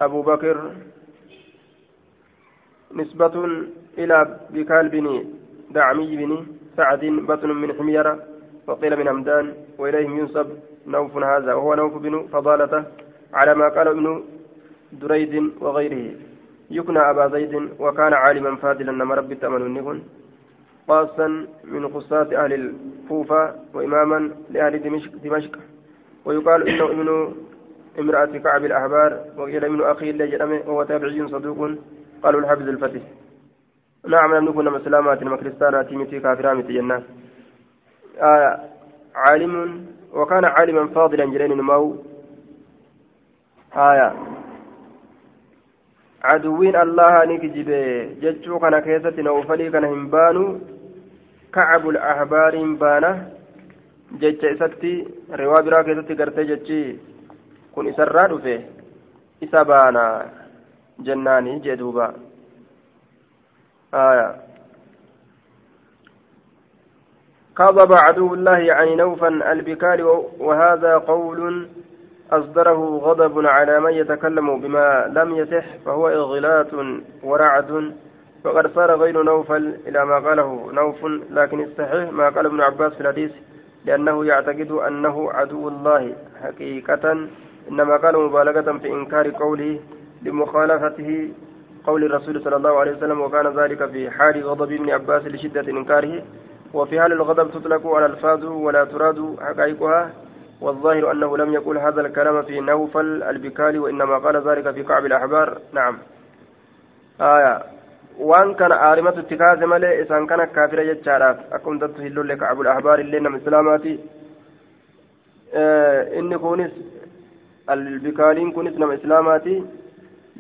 A: أبو بكر. نسبة إلى بكال بن دعمي بن سعد بطن من حميرة وقيل من همدان وإليهم ينسب نوف هذا وهو نوف بن فضالة على ما قال ابن دريد وغيره. يكنى أبا زيد وكان عالما فاضلا نما ربي تمنون قاصا من قصات أهل الكوفة وإماما لأهل دمشق, دمشق. ويقال إنه ابن امرأة كعب الأحبار وقيل ابن أخي اللي وهو تابعي صدوق قالوا الحافظ الفتح. نعم لم نكن مسلمات مكرستانات متي كافرات جنات آه عالم وكان عالما فاضلا جلين المو آية عدوين الله نكجب جتشو كان كيسة نوفلي كان همبانو كعب الأحبار بانا جتش إساتي رواب را كيسة قرتي جتشي كن إسرى دفه إسا بانا جناني جدوبا آية كذب عدو الله يعني نوفا البكال وهذا قول أصدره غضب على من يتكلم بما لم يصح فهو إغلاط ورعد. وقد صار غير نوفل إلى ما قاله نوف لكن الصحيح ما قال ابن عباس في الحديث لأنه يعتقد أنه عدو الله حقيقة. إنما قال مبالغة في إنكار قوله لمخالفته قول الرسول صلى الله عليه وسلم وكان ذلك في حال غضب ابن عباس لشدة إنكاره. وفي حال الغضب تطلق على الفاظ ولا تراد حقائقها. والظاهر أنه لم يقل هذا الكلام في نوفل البكالي وإنما قال ذلك في كعب الأحبار. نعم. آية. وان كان آرمة اتكاز ملئ إسان كان كافر يجارات أكم تتهلوا لك كعب الأحبار اللي نم إسلاماتي آه إني كونس البكالين كونس نم إسلاماتي.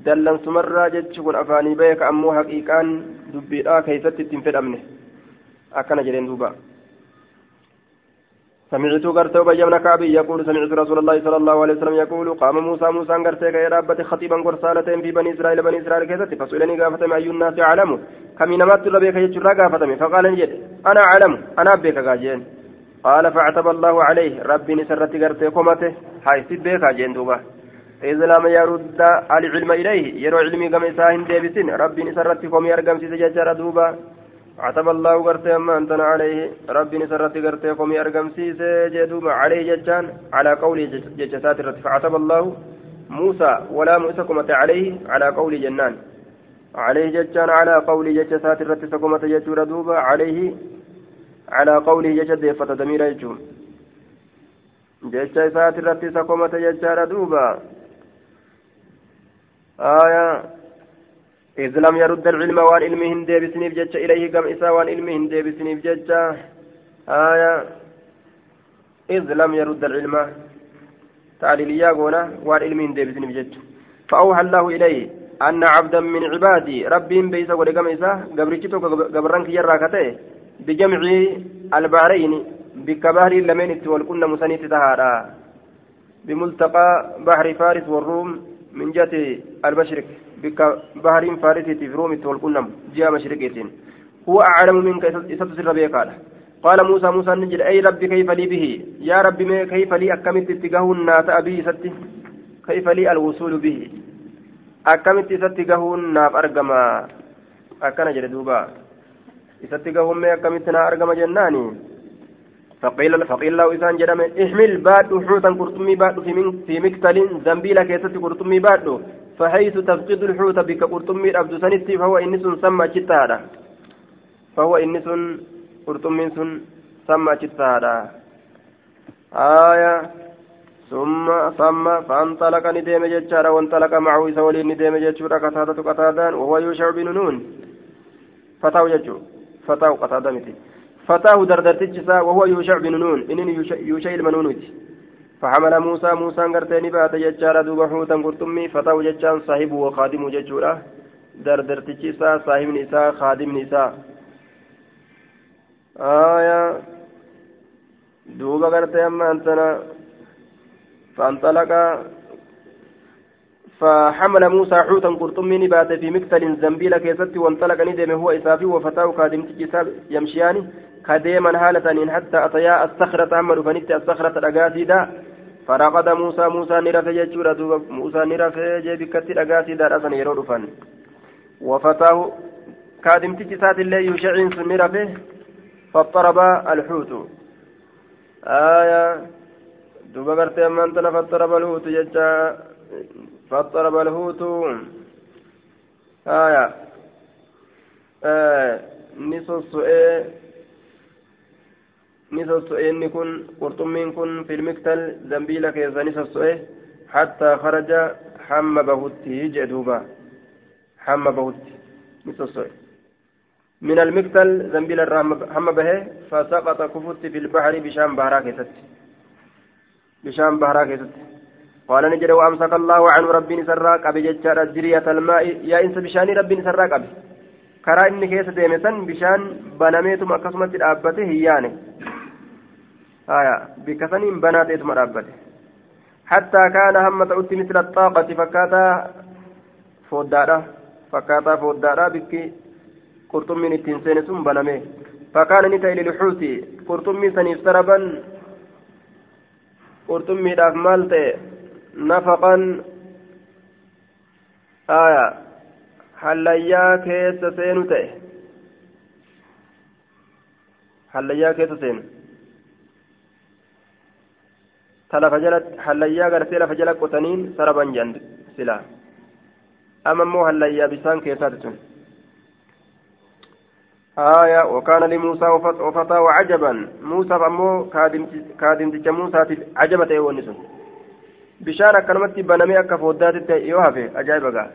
A: dallansumarraa jechi kun afaanii beeka ammoo haqiiqaan dubbiidhaa keeysatti ittiin fedhamne akkana jedheen duuba سمعت غرتي أبي بن كعب يقول سمعت رسول الله صلى الله عليه وسلم يقول قام موسى موسى غرتي كي رابت خطيبا قرصالتين في بني إسرائيل بني إسرائيل كيست فسئلني قافتم أي الناس أعلم كم نمت ربيك يجرى قافتم فقال نجد أنا أعلم. أنا بك قاجين. قال فاعتب الله عليه. ربي نسرت غرتي قمته. هاي سيد بك قاجين دوبا. إذ لم يرد العلم إليه. يرو علمي كما إساهن ديبسين ربي نسرت قوم يرقم سيسججر دوبا. عتب الله قرتي أما أنتنا عليه ربي نسرت قرتي قوم يرقم سيسجدوبا عليه ججان على قول ججسات الرت فعتب الله موسى ولا موسى عليه على قول جنان. عليه ججان على قول ججسات الرت سكمت ججور دوبا عليه على قوله ججد فتدمير يجوم irratti isa komate jechaadha duuba آية إذ لم يرد العلم وان هندي بسنيف جتة إليه كم إسا وان علمه هندي بسنيف جتة آية. إذ لم يرد العلم. تعليليا قونا. وان علمه هندي بسنيف جتة فأوحى الله إليه أن عبدا من عبادي ربي بيسا ولقم إسا. قبرتو قبرانك يراكته بجمع البحرين بكبار لمن والكن مسنيت تهارا. بملتقى بحر فارس والروم من جهة المشرق بك بحر فارس في روم والكنم جهة مشرقيتين هو أعلم منك إستسر بك قال. قال موسى موسى نجد أي ربي كيف لي به؟ يا ربي ما كيف لي أكملت اتجاه الناس أبي ستي كيف لي الوصول به؟ أكملت اتجاه الناس أرقما أكنا جلدوبا اتجاه ما أكملت أرقما جناني. فقيل فقيل له إسان جرم احمل باد حوتا قرطمي باد في مكتل زنبيل كيست قرطمي باد فحيث تفقد الحوت بك قرطمي عبد سنتي فهو إنس سمى شتادا فهو إنس قرطمي سمى شتادا آية ثم ثم فانطلق نديم جتشارا وانطلق معه سولي نديم جتشورا قتادة قتادان وهو يوشع بن نون. فتاو جتشو فتاو قتادة مثل فتاة دردرتجسا وهو يوشع بن نون. إنني يوشع المنونوت فحمل موسى موسى قرتين بات ججارة دوب حوتا قرطمي فتاه ججان صاحبه وخادمه ججورة دردرتجسا صاحب نساء خادم نساء. آية دوبا قرتي أما أنتنا فانطلق فحمل موسى حوتا قرطمي نبات في مكتل زنبيل كيست وانطلق ندم هو إسافي وفتاه خادم يمشيان كديما حالة حتى أتيا الصخرة أما فنت الصخرة الأقاسيدا. فرقد موسى موسى نرفع جيشورا موسى نرفع جيبكت الأقاسيدا أسن يرو فن وفتاه كادم تجسات الله يشعين سن نرفع فاضطرب الحوت. آية دوبا قرتي أمان تنا فاضطرب الحوت ججا فاضطرب الحوت. آية. آه نصص إيه inni kun qurxummiin kun filmiktal zambiila keessa ni sosso'e hattaa kharaja hamma bahutti jee duuba hamma bahutti ni sosso'e من المكتل زنبيل هم به فسقط كفت في البحر بشام بهرا كيست بشام بهرا كيست قال نجد وأمسك الله عنه ربي سراك أبي جتشار جرية الماء. يا إنس بشاني ربي سراك أبي كرا إني كيس ديمسن بشان بنميتم أكسمت الأبته هياني. آية بكثنين بنات إثم ربته حتى كان هم تؤتي مثل الطاقة فكاتا فودارا فكاتا فودارا بكي قرطمين التنسين ثم بنمي فكان نتا للحوت قرطمي سنيف سربا قرطمي داف مالتي نفقا آية hallayyaa keessa seenu ta'e hallayyaa keessa seenu ta lafa jala hallayyaa gartee lafa jala qotaniin saraban jedhan silaa ama immoo hallayyaa bisaan keessaati sun آية وكان لموسى وفتاه عجبا موسى فمو كادمتش موسى عجبة يونسون بشارة كلمة بنمي أكا فودات يوهفي أجايب قال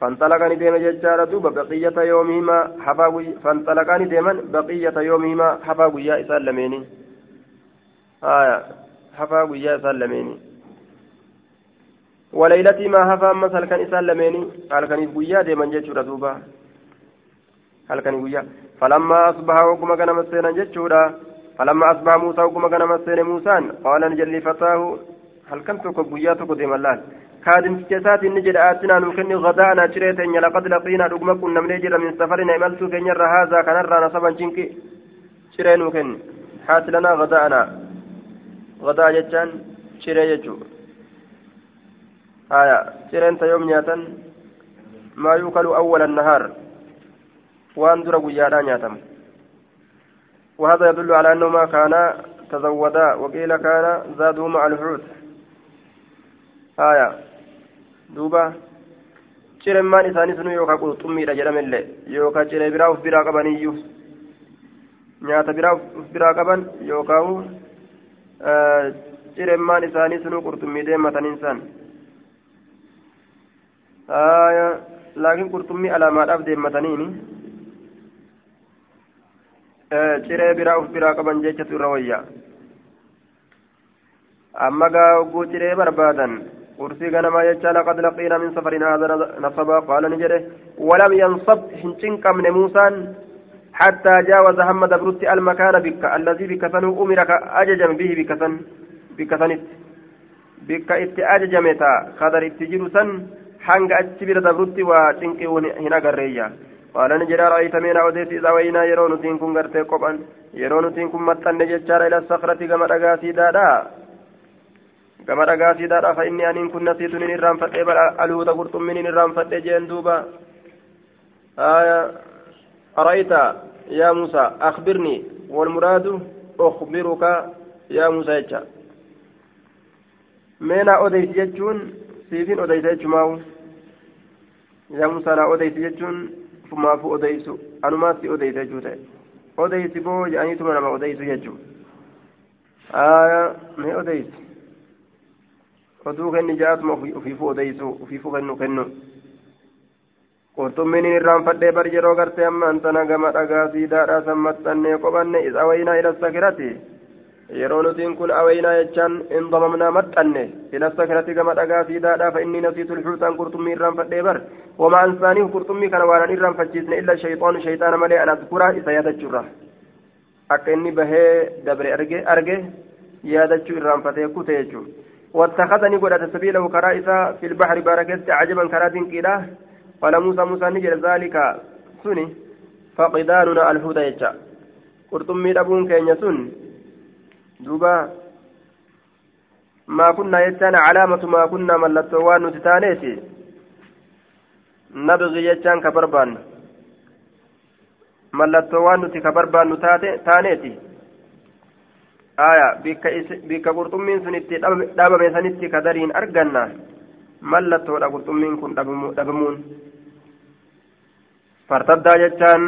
A: فانطلقني ديما ججارة دوبا بقية يومهما حفاوي فانطلقني ديما بقية يومهما حفاوي يا إسان لميني آية guyyaa isaan lameeni. وليلتي ما هفا أمس هل كان إسان لميني هل كان يبقيا ديما جيتشورا دوبا هل كان يبقيا فلما أصبح وقم كان مسينا جيتشورا فلما أصبح موسى وقم كان مسينا موسى قال نجلي فتاه هل كنت تكو ديما الله كادم جسات نجد آتنا نمكن غدانا شريت إن لقد لقينا رقم كنا من يجر من سفرنا إملت كن يرى هذا كان رى نصبا شنكي شرين مكن حات لنا غدانا غدا جتان شري جتو آية شرين تيوم نياتن ما يوكل أول النهار وأن درى قيادا نياتم وهذا يدل على أنه ما كان تزودا وقيل كان زادوا مع الحوت آية دوبا ciremmaan isaanii sunu yookaan qurxummiidha jedhamellee yookaan ciree biraa of biraa qabaniyyuu nyaata biraa of biraa qaban yookaan ciremmaan isaanii sunu qurxummii deemataniin san laakiin qurxummii alaamaadhaaf deemataniini ciree biraa of biraa qaban jechatu irra wayya amma gaa hogguu ciree barbaadan قرسي غنما يجعل لقد لقينا من سفرنا هذا نصبا قال نجري ولم ينصب حنشن كم موسى حتى جاوز هم دبرت المكان بك الذي بك سنو أمرك أججا به بك سن بك إت أججمتا. خضر اتجر سن حنق أجبر دبرت وشنك هنا قرية قال نجرى رأيت من أوديت إذا وينا يرون تنكم قرتي قبا يرون تنكم متن ججار إلى الصخرة كما رقاسي دادا gama dhagaasiidhaadha fa inni aniin kun nasiitun in irraanfadhee bal aluuta qurxummin in irraanfadhe jeen duuba ara'ayta yaa muusaa akhbirnii walmuraadu ukhbiruka yaa muusaa jecha mee naa odeysi jechuun siifin odeysa jechumaawu yaa muusaa naa odeysi jechuun fumaafu odeysu anumaas si odeysa jechuu ta'e odeysi boo jedhaniituma nama odeysu jechuu aya mee odeysi oduu kenni jaatuma ufiifuu odeysu ufiifuu kennu kennu qurxummiin irraanfadhee bar yeroo gartee ammaan tana gama dhagaa siidaadhaa san qophanne is awaynaa ila sakirati yeroo nutiin kun awaynaa jechaan indamamnaa maxxanne ila sakirati gama dhagaa siidaadhaa fa inni nasiitu lxuutaan qurxummii irraanfadhee bar wama ansaaniif qurxummii kana waanan irraanfachiisne illa shayxoon shayxaana malee an adkuraa isa yaadachuurra akka inni bahee dabre arge arge yaadachuu irraanfatee kute jechuudha واتخذني قد سبيله كرائسا في البحر باركت عجبا كراد كيلا قال موسى موسى نجر ذلك سني فقداننا الهدى يجا maa kunnaa jechaan calaamatu maa kunnaa mallattoo waan nuti taaneeti nabgi jechaan ka barbaannu mallattoo waan nuti ka barbaannu taaneeti aya bikka qurxummiin sun itti dhabame sanitti ka dariin arganna mallattoodha qurxummiin kun dhabamuun fartaddaa jechaan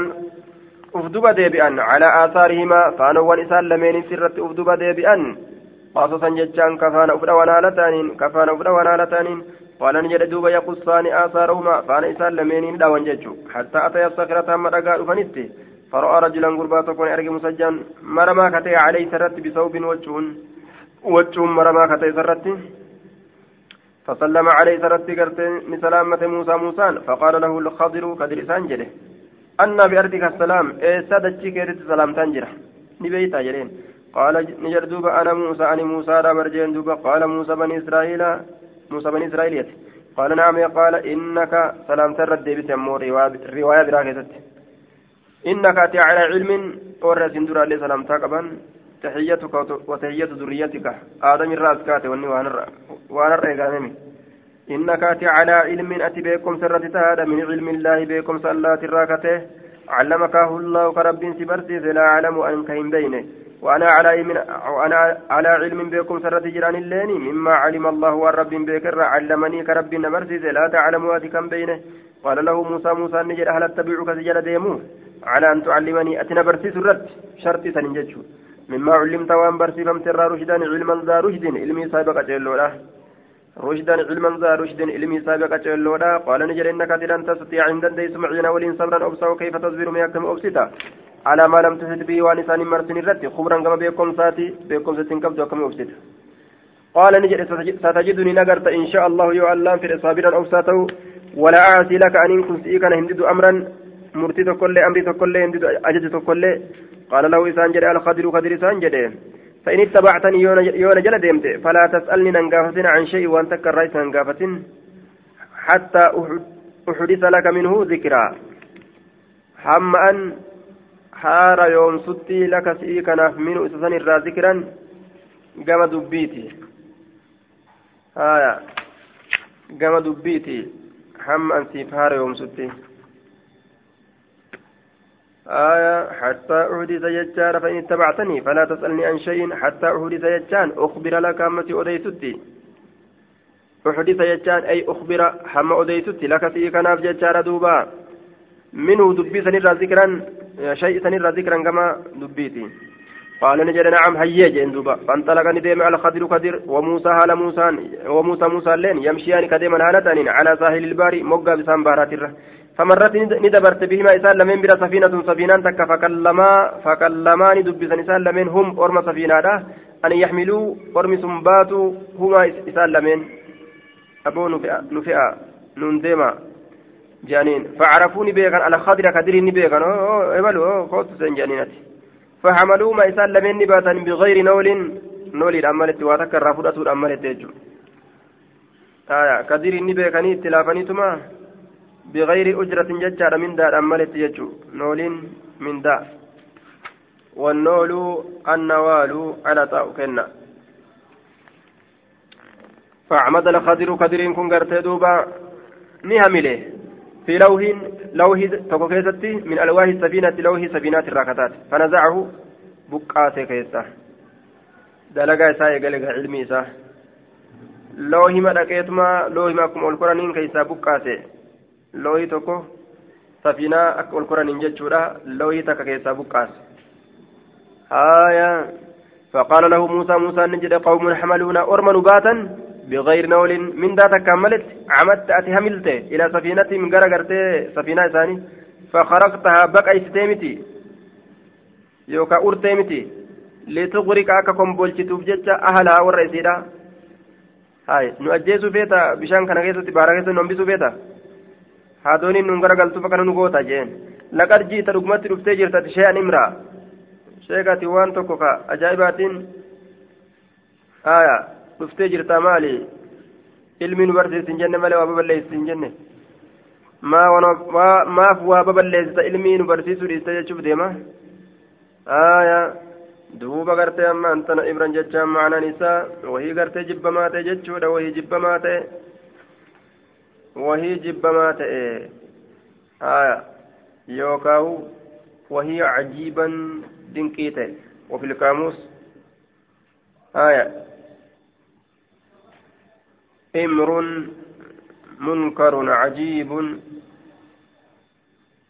A: uf duba deebi'an calaa aasaarihimaa faanowwan isaan lameenis irratti uf duba deebi'an qasosan jechaan kafaana uf dhawan haala ta'aniin kafaana uf dhawan haala ta'aniin qaalan jedhe duuba yaqussaani aasaarahumaa faana isaan lameeniin dhawan jechu hattaa ataya sakirata hamma dhagaa dhufanitti فرأى رجلا قربا تكون أرجع مسجا مرما كتي عليه سرت بثوب وجهن وجهن مرما كتي سرت فسلم عليه سرت قرت سلامة موسى موسى فقال له الخضر كدر سانجله أن بأرضك السلام إيه سادتشي كيرت سلام تنجره نبيتا جرين قال نجر دوبا أنا موسى أنا موسى لا برجين دوبا. قال موسى بني إسرائيل موسى بني إسرائيل قال نعم قال إنك سلام ترد بيت رواية براكزت إنك أتي على علم ورث درا لي سلام تقبا تحيتك وتحية ذريتك. آدم الرأس كاتي واني وأنا الرئيقانمي إنك أتي على علم أتي بكم سرة هذا من علم الله بكم صلاة الراكته. علمكه الله كرب سبرسيس لا أعلم أنك هم بينه. وأنا على علم وأنا على علم بكم سرة جيران الليني. مما علم الله والرب بكر علمني كرب نبرسيس لا تعلم أتكم بينه. قال له موسى موسى نجد هل أتبعك سجل ديمو على أن تعلمني أتنا برسيس الرد شرطي سنججو مما علمت وأن برسيفمت الرا رشدا علما ذا رشد علمي سابق جلولا رشدا علما ذا رشد علمي سابق جلولا قال نجد إنك لن تستطيع عند ديس معين ولين صبرا أبصا وكيف تصبر ميكم أبسطا على ما لم تحد به وانسان مرسن الرد خبرا كما بيكم ساتي بيكم ستين كبد وكما أبسطا قال نجد ستجدني نقرت إن شاء الله يعلم في صابرا أبساته ولا أعصي لك إن كنت إيكا هندد أمرا. Murtii tokkollee amrii tokkollee ajaja tokkollee qaala lahu isaan jedhe alqadiru qadir isaan jedhe. فإن اتبعتني يونا جل ديمت فلا تسألني ننقافتن عن شيء وأنت كريت ننقافتن حتى أحدث لك منه ذكرى هم أن حار يوم ستي لك سيكنا منه إسسان الرا ذكرا قام دبيتي آية قام دبيتي هم أن سيفار يوم ستي آية حتى أحدث يجار فإن اتبعتني فلا تسألني عن شيء. حتى أحدث يجان أخبر لك أمتي أديتتي أحدث يجان أي أخبر حم أديتتي لك سيكناف يجار دوبا. منه دبي سنرى ذكرا شيء سنرى ذكرا كما دبيتي. قال نجد نعم هيا جين دوبا فانطلق نديم على خضر خضر وموسى هال موسى وموسى موسى لين يمشيان كديما هالتانين على ساحل الباري مقا بسان بارات الره فمرت ندبرت بهما إسان لمن بلا سفينة سفينة تك فكلما فكلما ندبسن إسان لمن هم أرم سفينة أن يحملوا أرم سنباتوا هما إسان لمن أبو نفئة نفئة نندما جانين فعرفوني بيغان على خضر كدري بيغان أوه إبلو خوت سن جانينتي فحملوا ما إسان لمن نباتا بغير نول. نول الأمالت واتك الرافضة الأمالت يجو. آية كدري نبيغاني تلافاني تما بغير أجرة ججار من دار أمالت يجو. نولين من دار والنول النوال على طاء كنا. فعمد الخضر خضر كن قرتي دوبا نهمله. في لوح لوح تكوكيستي من ألواح السفينة لوح سفينات الراكتات فنزعه بقاسي كيسا دلقا إسا يقلق علمي إسا لوح ما دقيتما لوح ما كم القرآن كيسا بقاسي looyii tokko safiinaa akka ol koraniin jechuudha looyii takka keessaa buqqaas haaya فقال له موسى موسى نجد قوم حملون أرمن باتا. بغير نول من ذاتك كملت عمدت أتي هملت إلى سفينة من قرقرت سفينة ثاني فخرقتها بقى استيمتي يوكا أرتيمتي لتغرق أككم بولشتوف جتة أهلها والرئيسية هاي نؤجيسو فيتا بشان كان كيسو تبارا كيسو نمبسو nun garagaltu fakana nu goota jeen laqad jiita dhugumatti dhuftee jirtati shee'an imraa sheekati waan tokko ka ajaa'ibaatiin aya dhuftee jirtaa maali ilmi nu barsiisin jenne malee waa baballeessin jenne maaf waa baballeessita ilmii nu barsiisuu dhiiste jechuuf deema آية duuba gartee amma antana ibran jechaan macnaan isaa wahii gartee jibbamaa ta'e jechuudha wahii jibbamaa ta'e wahii jibbamaa ta'e haya yookaahu wahii cajiiban dinqii ta'e وفي القاموس إمر منكر عجيب.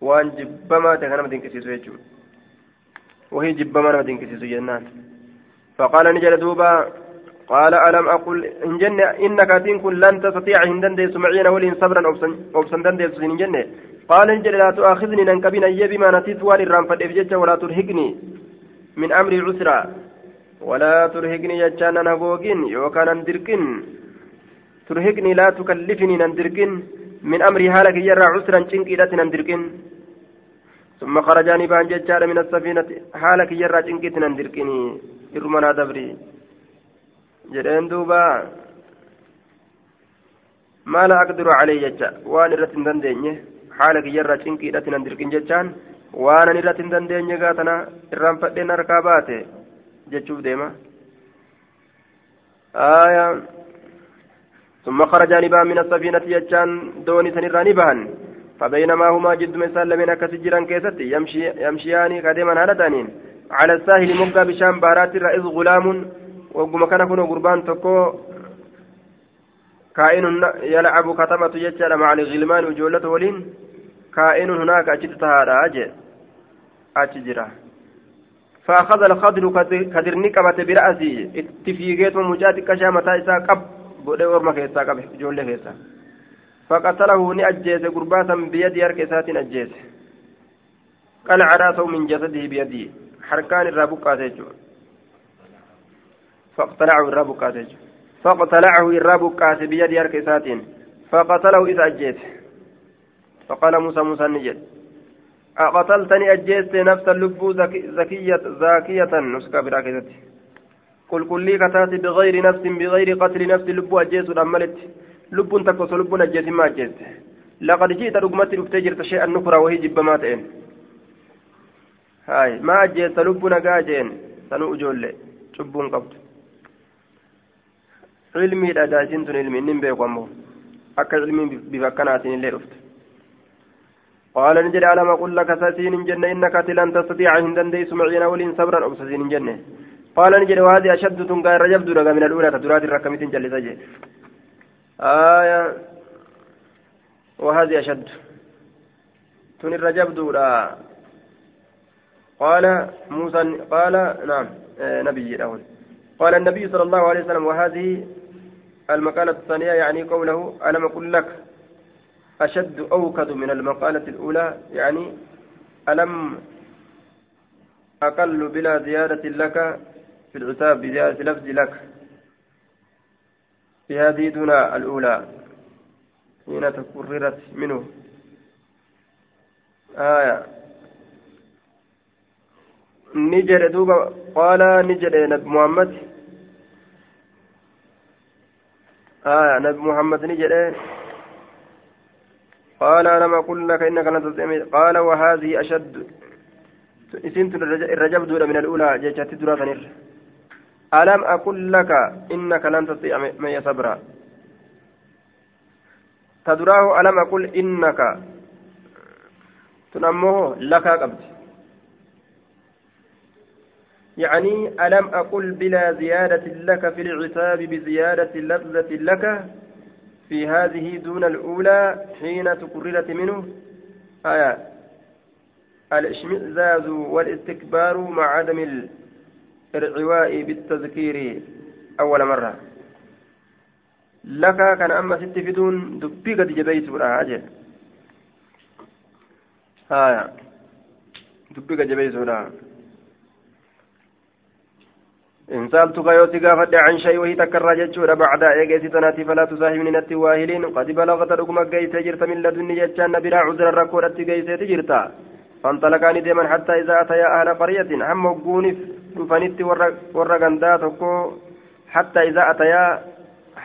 A: وان جبما تكلم دينكسيسو يجو وهي جبما نما دينكسيسو جنان فقال نجل دوبا قال ألم أقل إن جنة إنك تنكن لن تستطيع هندن ديس معين ولين صبرا أوبسن دن ديس إن جنة قال نجل لا تؤاخذني ننكبين أيبي ما نسيت وان الرام فالإفجج ولا ترهقني من أمري عسرا. ولا ترهقني يجانا نبوغين يوكان ندركن. ترهقني لا تكلفني ندركن من أمري هالك يرى عسرا شنكي لا نندركن ثم خرجاني بأن ججار من السفينة حالك يرى شنكي تنندركني إرمنا دبري. جرين دوبا. ما لا أقدر عليه ججا. وان رتن دندينيه حالك يرى شنكي لا تنندركن ججان. waan irratti hin dandeenye gaa tana irraanfadheen harkaa baate ثم خرجا نبا من السفينة يجان دوني سنرا نبهن فبينما هما جد لمن كسجرا كيست يمشي يمشيان قديما على دانين. على الساحل مقا بشام بارات الرئيس غلام. وقم كان كنو قربان تكو. كائن يلعب كتمة يجال مع الغلمان وجولة ولين. كائن هناك أجد تهادا أجد فأخذ الخضر كدر نكبة برأسي. اتفيقيت ومجاتك كشامة إسا قب بودي ورمى كيسا قب جولة كيسا فقتله نأجيس قرباتا بيد يركسات أجيس قلع راسه من جسده بيده حركان الرابقات فاقتلعه الرابقات فاقتلعه الرابقات بيد يركسات فقتله إذا أجيس فقال موسى موسى نجد أقتلتني أجيست نفس اللب زكية زاكية نسكا قل كل لي كتاتي بغير نفس بغير قتل نفس اللب أجيس أملت لب تكوس لب أجيس ما أجيست لقد جئت رقمتي رفتجرت شيئا نكرا وهي جب ما تئن. هاي ما أجيست لب نقاجين سنو أجولي شبون قبض. علمي الأداسين تن علمي نمبي قمو أكا علمي بفكناتين اللي رفت. قال نجد ألم أقول لك ساسين جنة إنك لن تستطيع عند ديس معين ولين صبرا أو ساسين جنة. قال نجد وهذه أشد تنقى رجب درق من الأولى تدرات الركمة جل سجل آية. وهذه أشد. تن الرجب دورا قال موسى قال نعم آه نبي الأول قال النبي صلى الله عليه وسلم وهذه المقالة الثانية يعني قوله ألم أقول لك أشد أوكد من المقالة الأولى يعني ألم أقل بلا زيادة لك في العتاب بزيادة لفظ لك. في هذه دون الأولى حين تكررت منه. آية. نجر دوبا قال نجر نبي محمد. آية. نبي محمد نجر قال ألم أقل لك إنك لن تستطيع. قال وهذه أشد. إسنت الرجب دون من الأولى جيشت درا ألم أقل لك إنك لن تستطيع معي صبرا تدراه ألم أقل إنك؟ تنمه لك قبل يعني ألم أقل بلا زيادة لك في العتاب بزيادة لفظة لك في هذه دون الأولى حين تقررت منه؟ آية. الاشمئزاز والاستكبار مع عدم الإرعواء بالتذكير أول مرة. لك كان أما ست فدون دبي قد جبيت ولا أجل آية دبي قد جبيت ولا إن سألتك يوتي قافت عن شيء وهي تكرر جتشورا بعد إيجيسي تناتي فلا تصاحبني نتي واهلين. قد بلغت رقم قيس جرت من لدني جتشان بلا عذر الركور أتي قيس تجرتا فانطلقاني ديما حتى إذا أتيا أهل قرية. هم وقونف. دفنت ورقندا تكو حتى إذا أتيا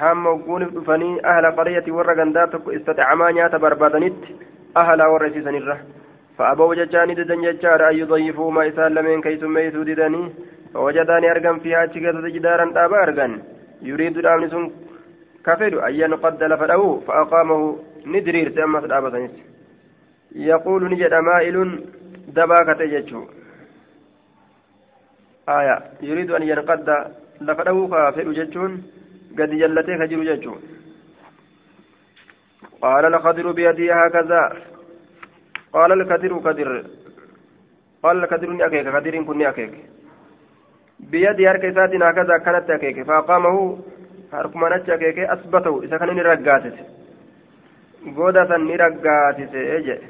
A: هم وقونف دفني أهل قرية ورقندا تكو استطعما نيات بربادنت أهل ورسيسن الره فأبوا ججاني ددن ججار أن يضيفوا ما إسان لمن كي سميسوا ددني فوجداني أرقم فيها أتشكت جدارا تابا أرقن يريد الأمن سن كفر أن ينقد لفده فأقامه ندرير سيما سدابة يقول نجد مائل دباكة ججو آية. يريد أن ينقد لفده كافر ججون قد جلته خجر ججون قال الخضر بيدي هكذا. قال الكدر كدر قال الكدر أكيك. كدر كني أكيك. بيدي هركيسات هكذا كانت أكيك. فأقامه harkuma achi akeekee asbatahu isa kan inni raggaasise goda san ni raggaasise jedhe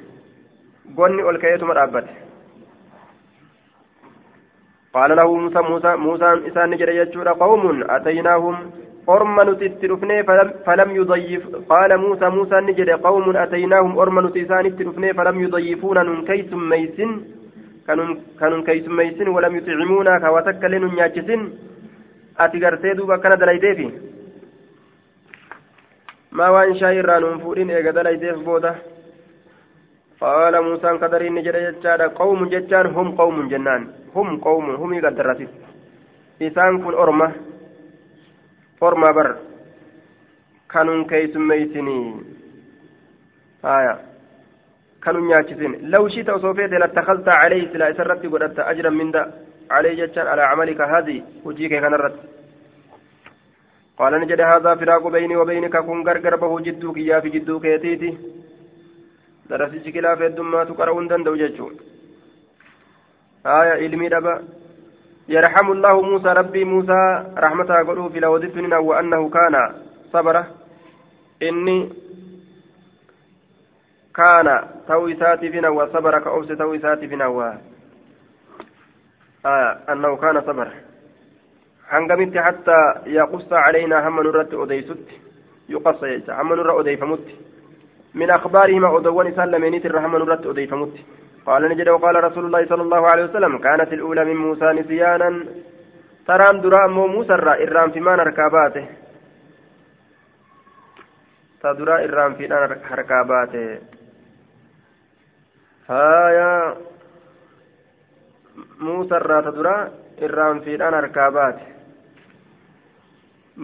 A: gonni ol ka'eetuma dhaabbate qaala lahu muusa muusa muusaan isaan ni jedhe jechuudha qawmun ataynaahum orma nuti itti dhufnee falam yudayyif qaala muusa muusaan ni jedhe qawmun ataynaahum orma nuti isaan itti dhufnee falam yudayyifuuna nun keeysummeeysin kanun keeysummeeysin walam yuximuuna ka waa takka illee nun nyaachisin kadariin ni jedhe jechaadha qawmun jechaan hum qawmun jennaan hum qawmun humii gaddarrasis isaan kun orma orma bar kanun keeysummeeysinii haya kanun nyaachisin law shita osoo feete lattakazta calayhi silaa isa irratti godhatta ajran minda عليه جتان على عملك هذه وجيك الرد قال نجد هذا فراق بيني وبينك كن غرغر به جدوك يا في جدوك يتيتي كلا في الدمى تقرؤون دندو ججو آية علمي دبا يرحم الله موسى ربي موسى رحمتها قلوب في لودفننا وأنه كان صبره إني كان توي ساتي فينا وصبر كأوس توي ساتي فينا آه أنه كان صبر هنقمت حتى يقص علينا هم نرت أديست يقص هم نر أديفمت من أخبارهما أدوان سلمينيت الرحمن نرت أديفمت قال نجد وقال رسول الله صلى الله عليه وسلم كانت الأولى من موسى نسيانا. ترام درام موسى الرام في مان ركاباته. تدرى الرام في ركاباته. هايا. muusa irraa ta dura irraanfiidhaan harkaa baate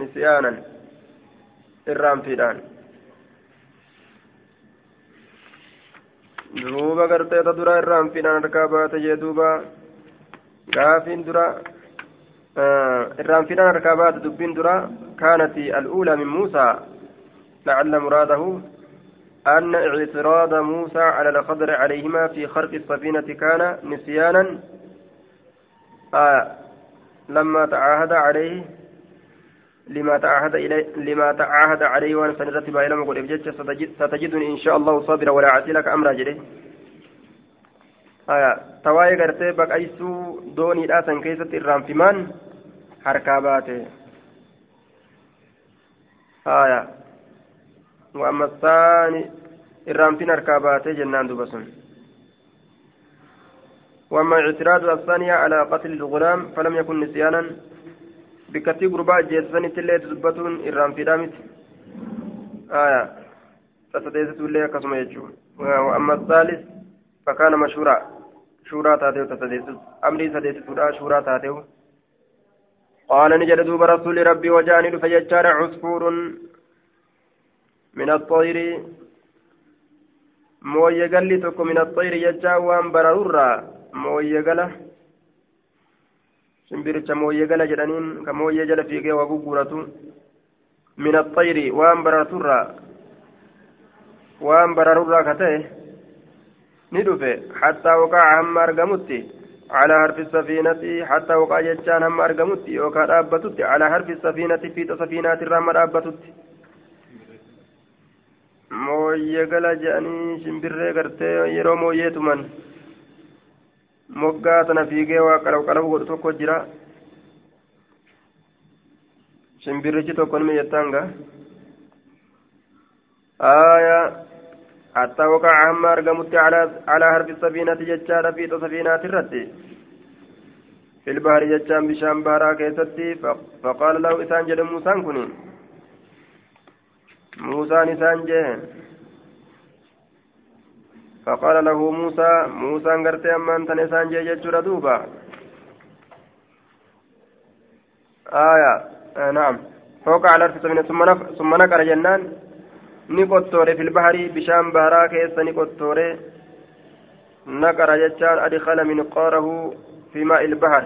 A: nisyaanan irraanfiidhaan duuba gartee ta dura irraanfiidhaan harkaa baate jee duuba gaafiin dura irraanfiidhaan harkaa baate dubbiin dura kaanati al'uulaa min muusaa لعل مراده أن اعتراض موسى على الخضر عليهما في خرق السفينة كان نسيانا آه لما تعاهد عليه لما تعاهد إليه لما تعاهد عليه وأنا سنرتب إلى قل ستجد ستجدني إن شاء الله صابرا ولا أعطي لك أمر جري آية. تواي قرتي بك أيسو دوني الآسن كيست إرام فيمان حركاباته آية. وأما الثاني إرام فين حركاباته جنان دوبسون. وأما اعتراض الثانية على قتل الغلام فلم يكن نسيانا بكتي قرباء جيسفن تلي تزبطون إرام في دامت آية تسديست اللي كسم يجو وأما الثالث فكان مشهورا شورا تاتيو تسديست أمري سديست شورا تاتيو قال نجد دوب رسول ربي وجاني فيجار عصفور من الطير mooyye galli tokko min axxayri jechaa waan bararurraa mooyyee gala shimbiricha mooyyee gala jedhaniin ka mooyyee jala fiigee waa guguratu min axayri waan bararturraa waan bararurraa ka ta'e ni dhufe hattaa waqaca hamma argamutti على حرف السفينة حتى وقع جتان هم أرقمت يوكا دابتت على حرف السفينة في سفينة الرام دابتت مويه قال جاني شمبري قرتي يرو مويه تمن moggaa tana fiigee waa qalaw qalaw godhu tokko jira. Shimbirrichi tokko nima jettaanga آية حتى وقع عما أرقمت على على حرف السفينة جتشارة في سفينة الرد في البحر جتشان بشام بارا كيستي فقال له إسان جد موسى كنين موسى فقال له موسى موسى انقرت أما أنت نسان جيجت دوبا. آية آه نعم. فوق على الأرض ثم ثم نقر جنان. نقطور في البحر بشام بهرا كيس نقطور نقر جتان أدخل من قاره في ماء البحر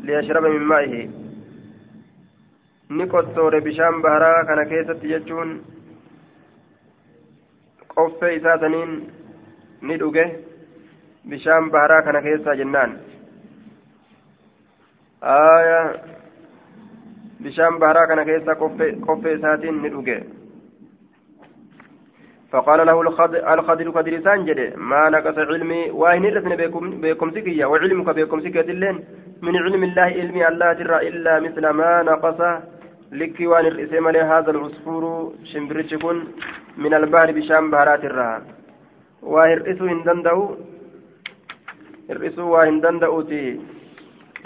A: ليشرب من مائه. نقطور بشام بهرا كان كيس تجتون qoffee isaa saniin ni dhuge bishaan baharaa kana keessaa jennaan. Aayaa bishaan baharaa kana keessa qoffee isaatiin ni dhuge. فقال له الخضر خضر سانجد ما نقص علمي واهن رسن بكم سكية وعلمك بكم سكية اللين من علم الله علمي الله ترى إلا مثل ما نقص لك وان الرئيس هذا العصفور شمبرتش من البحر بشام بهارات الرها وهرئسوا هندندو هرئسوا وهندندؤتي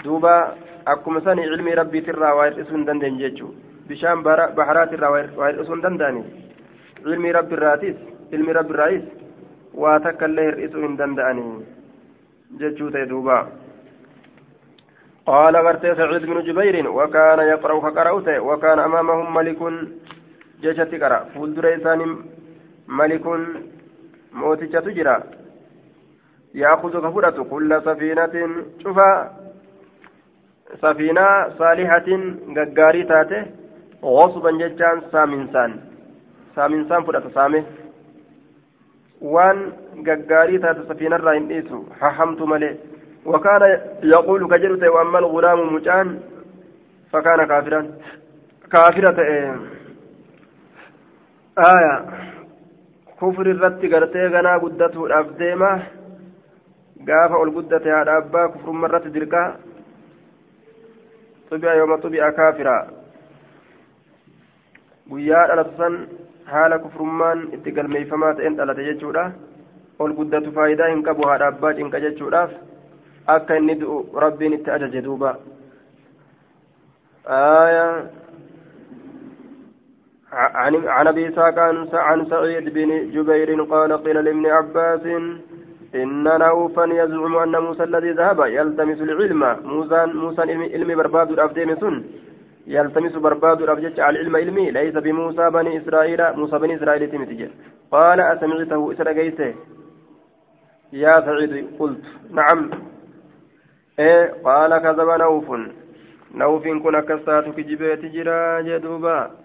A: دوبا akkuma sani ilmi rabbiitirraa waa hir'isuu hin dandeenye jechuudha bishaan baharaatirraa waa hir'isuu hin danda'ani ilmi rabbiirraatis ilmi rabbiirraayis waa takka illee hir'isuu hin danda'ani jechuu ta'e duuba قال غرتي سعيد بن جبير وكان يقرأ فقرأت وكان أمامهم ملك جيشة قرأ فولدر إسان ملك موتجة تجرى يأخذ كفرة كل سفينة شوفا سفينة صالحة غغاري تاته غصبا ججان سامنسان سامنسان فرأت سامه waan gaggaarii taate safiina irraa hin dhiisu. Hahamtu malee. وكان يقول كجرت واما الغلام مجان فكان كافرا كافرة آية kufri irratti gartee ganaa guddatuudhaaf deema. Gaafa ol guddate haadha abbaa kufrumma irratti dirqaa. Tubia yooma xubi'a kaafira. Guyyaa dhalatu san haala kufrummaan itti galmeeyfamaa ta'een dhalate jechuudha. Ol guddatu faayidaa hin qabu haadha abbaa cinqa jechuudhaaf. Akka inni du'u rabbiin itti ajaje duuba. Aayaa. عن عن أبي إسحاق عن سعيد بن جبير قال قيل لابن عباس إن نوفا يزعم أن موسى الذي ذهب يلتمس العلم. موسى موسى علم برباد الأفديم سن. يلتمس برباد الأفجج على العلم علمي. ليس بموسى بني إسرائيل موسى بني إسرائيل تمتج قال أسمعته إسرائيل يا سعيد قلت نعم. إيه قال كذب نوف. نوف كن كسات كجبيت جرا جدوبا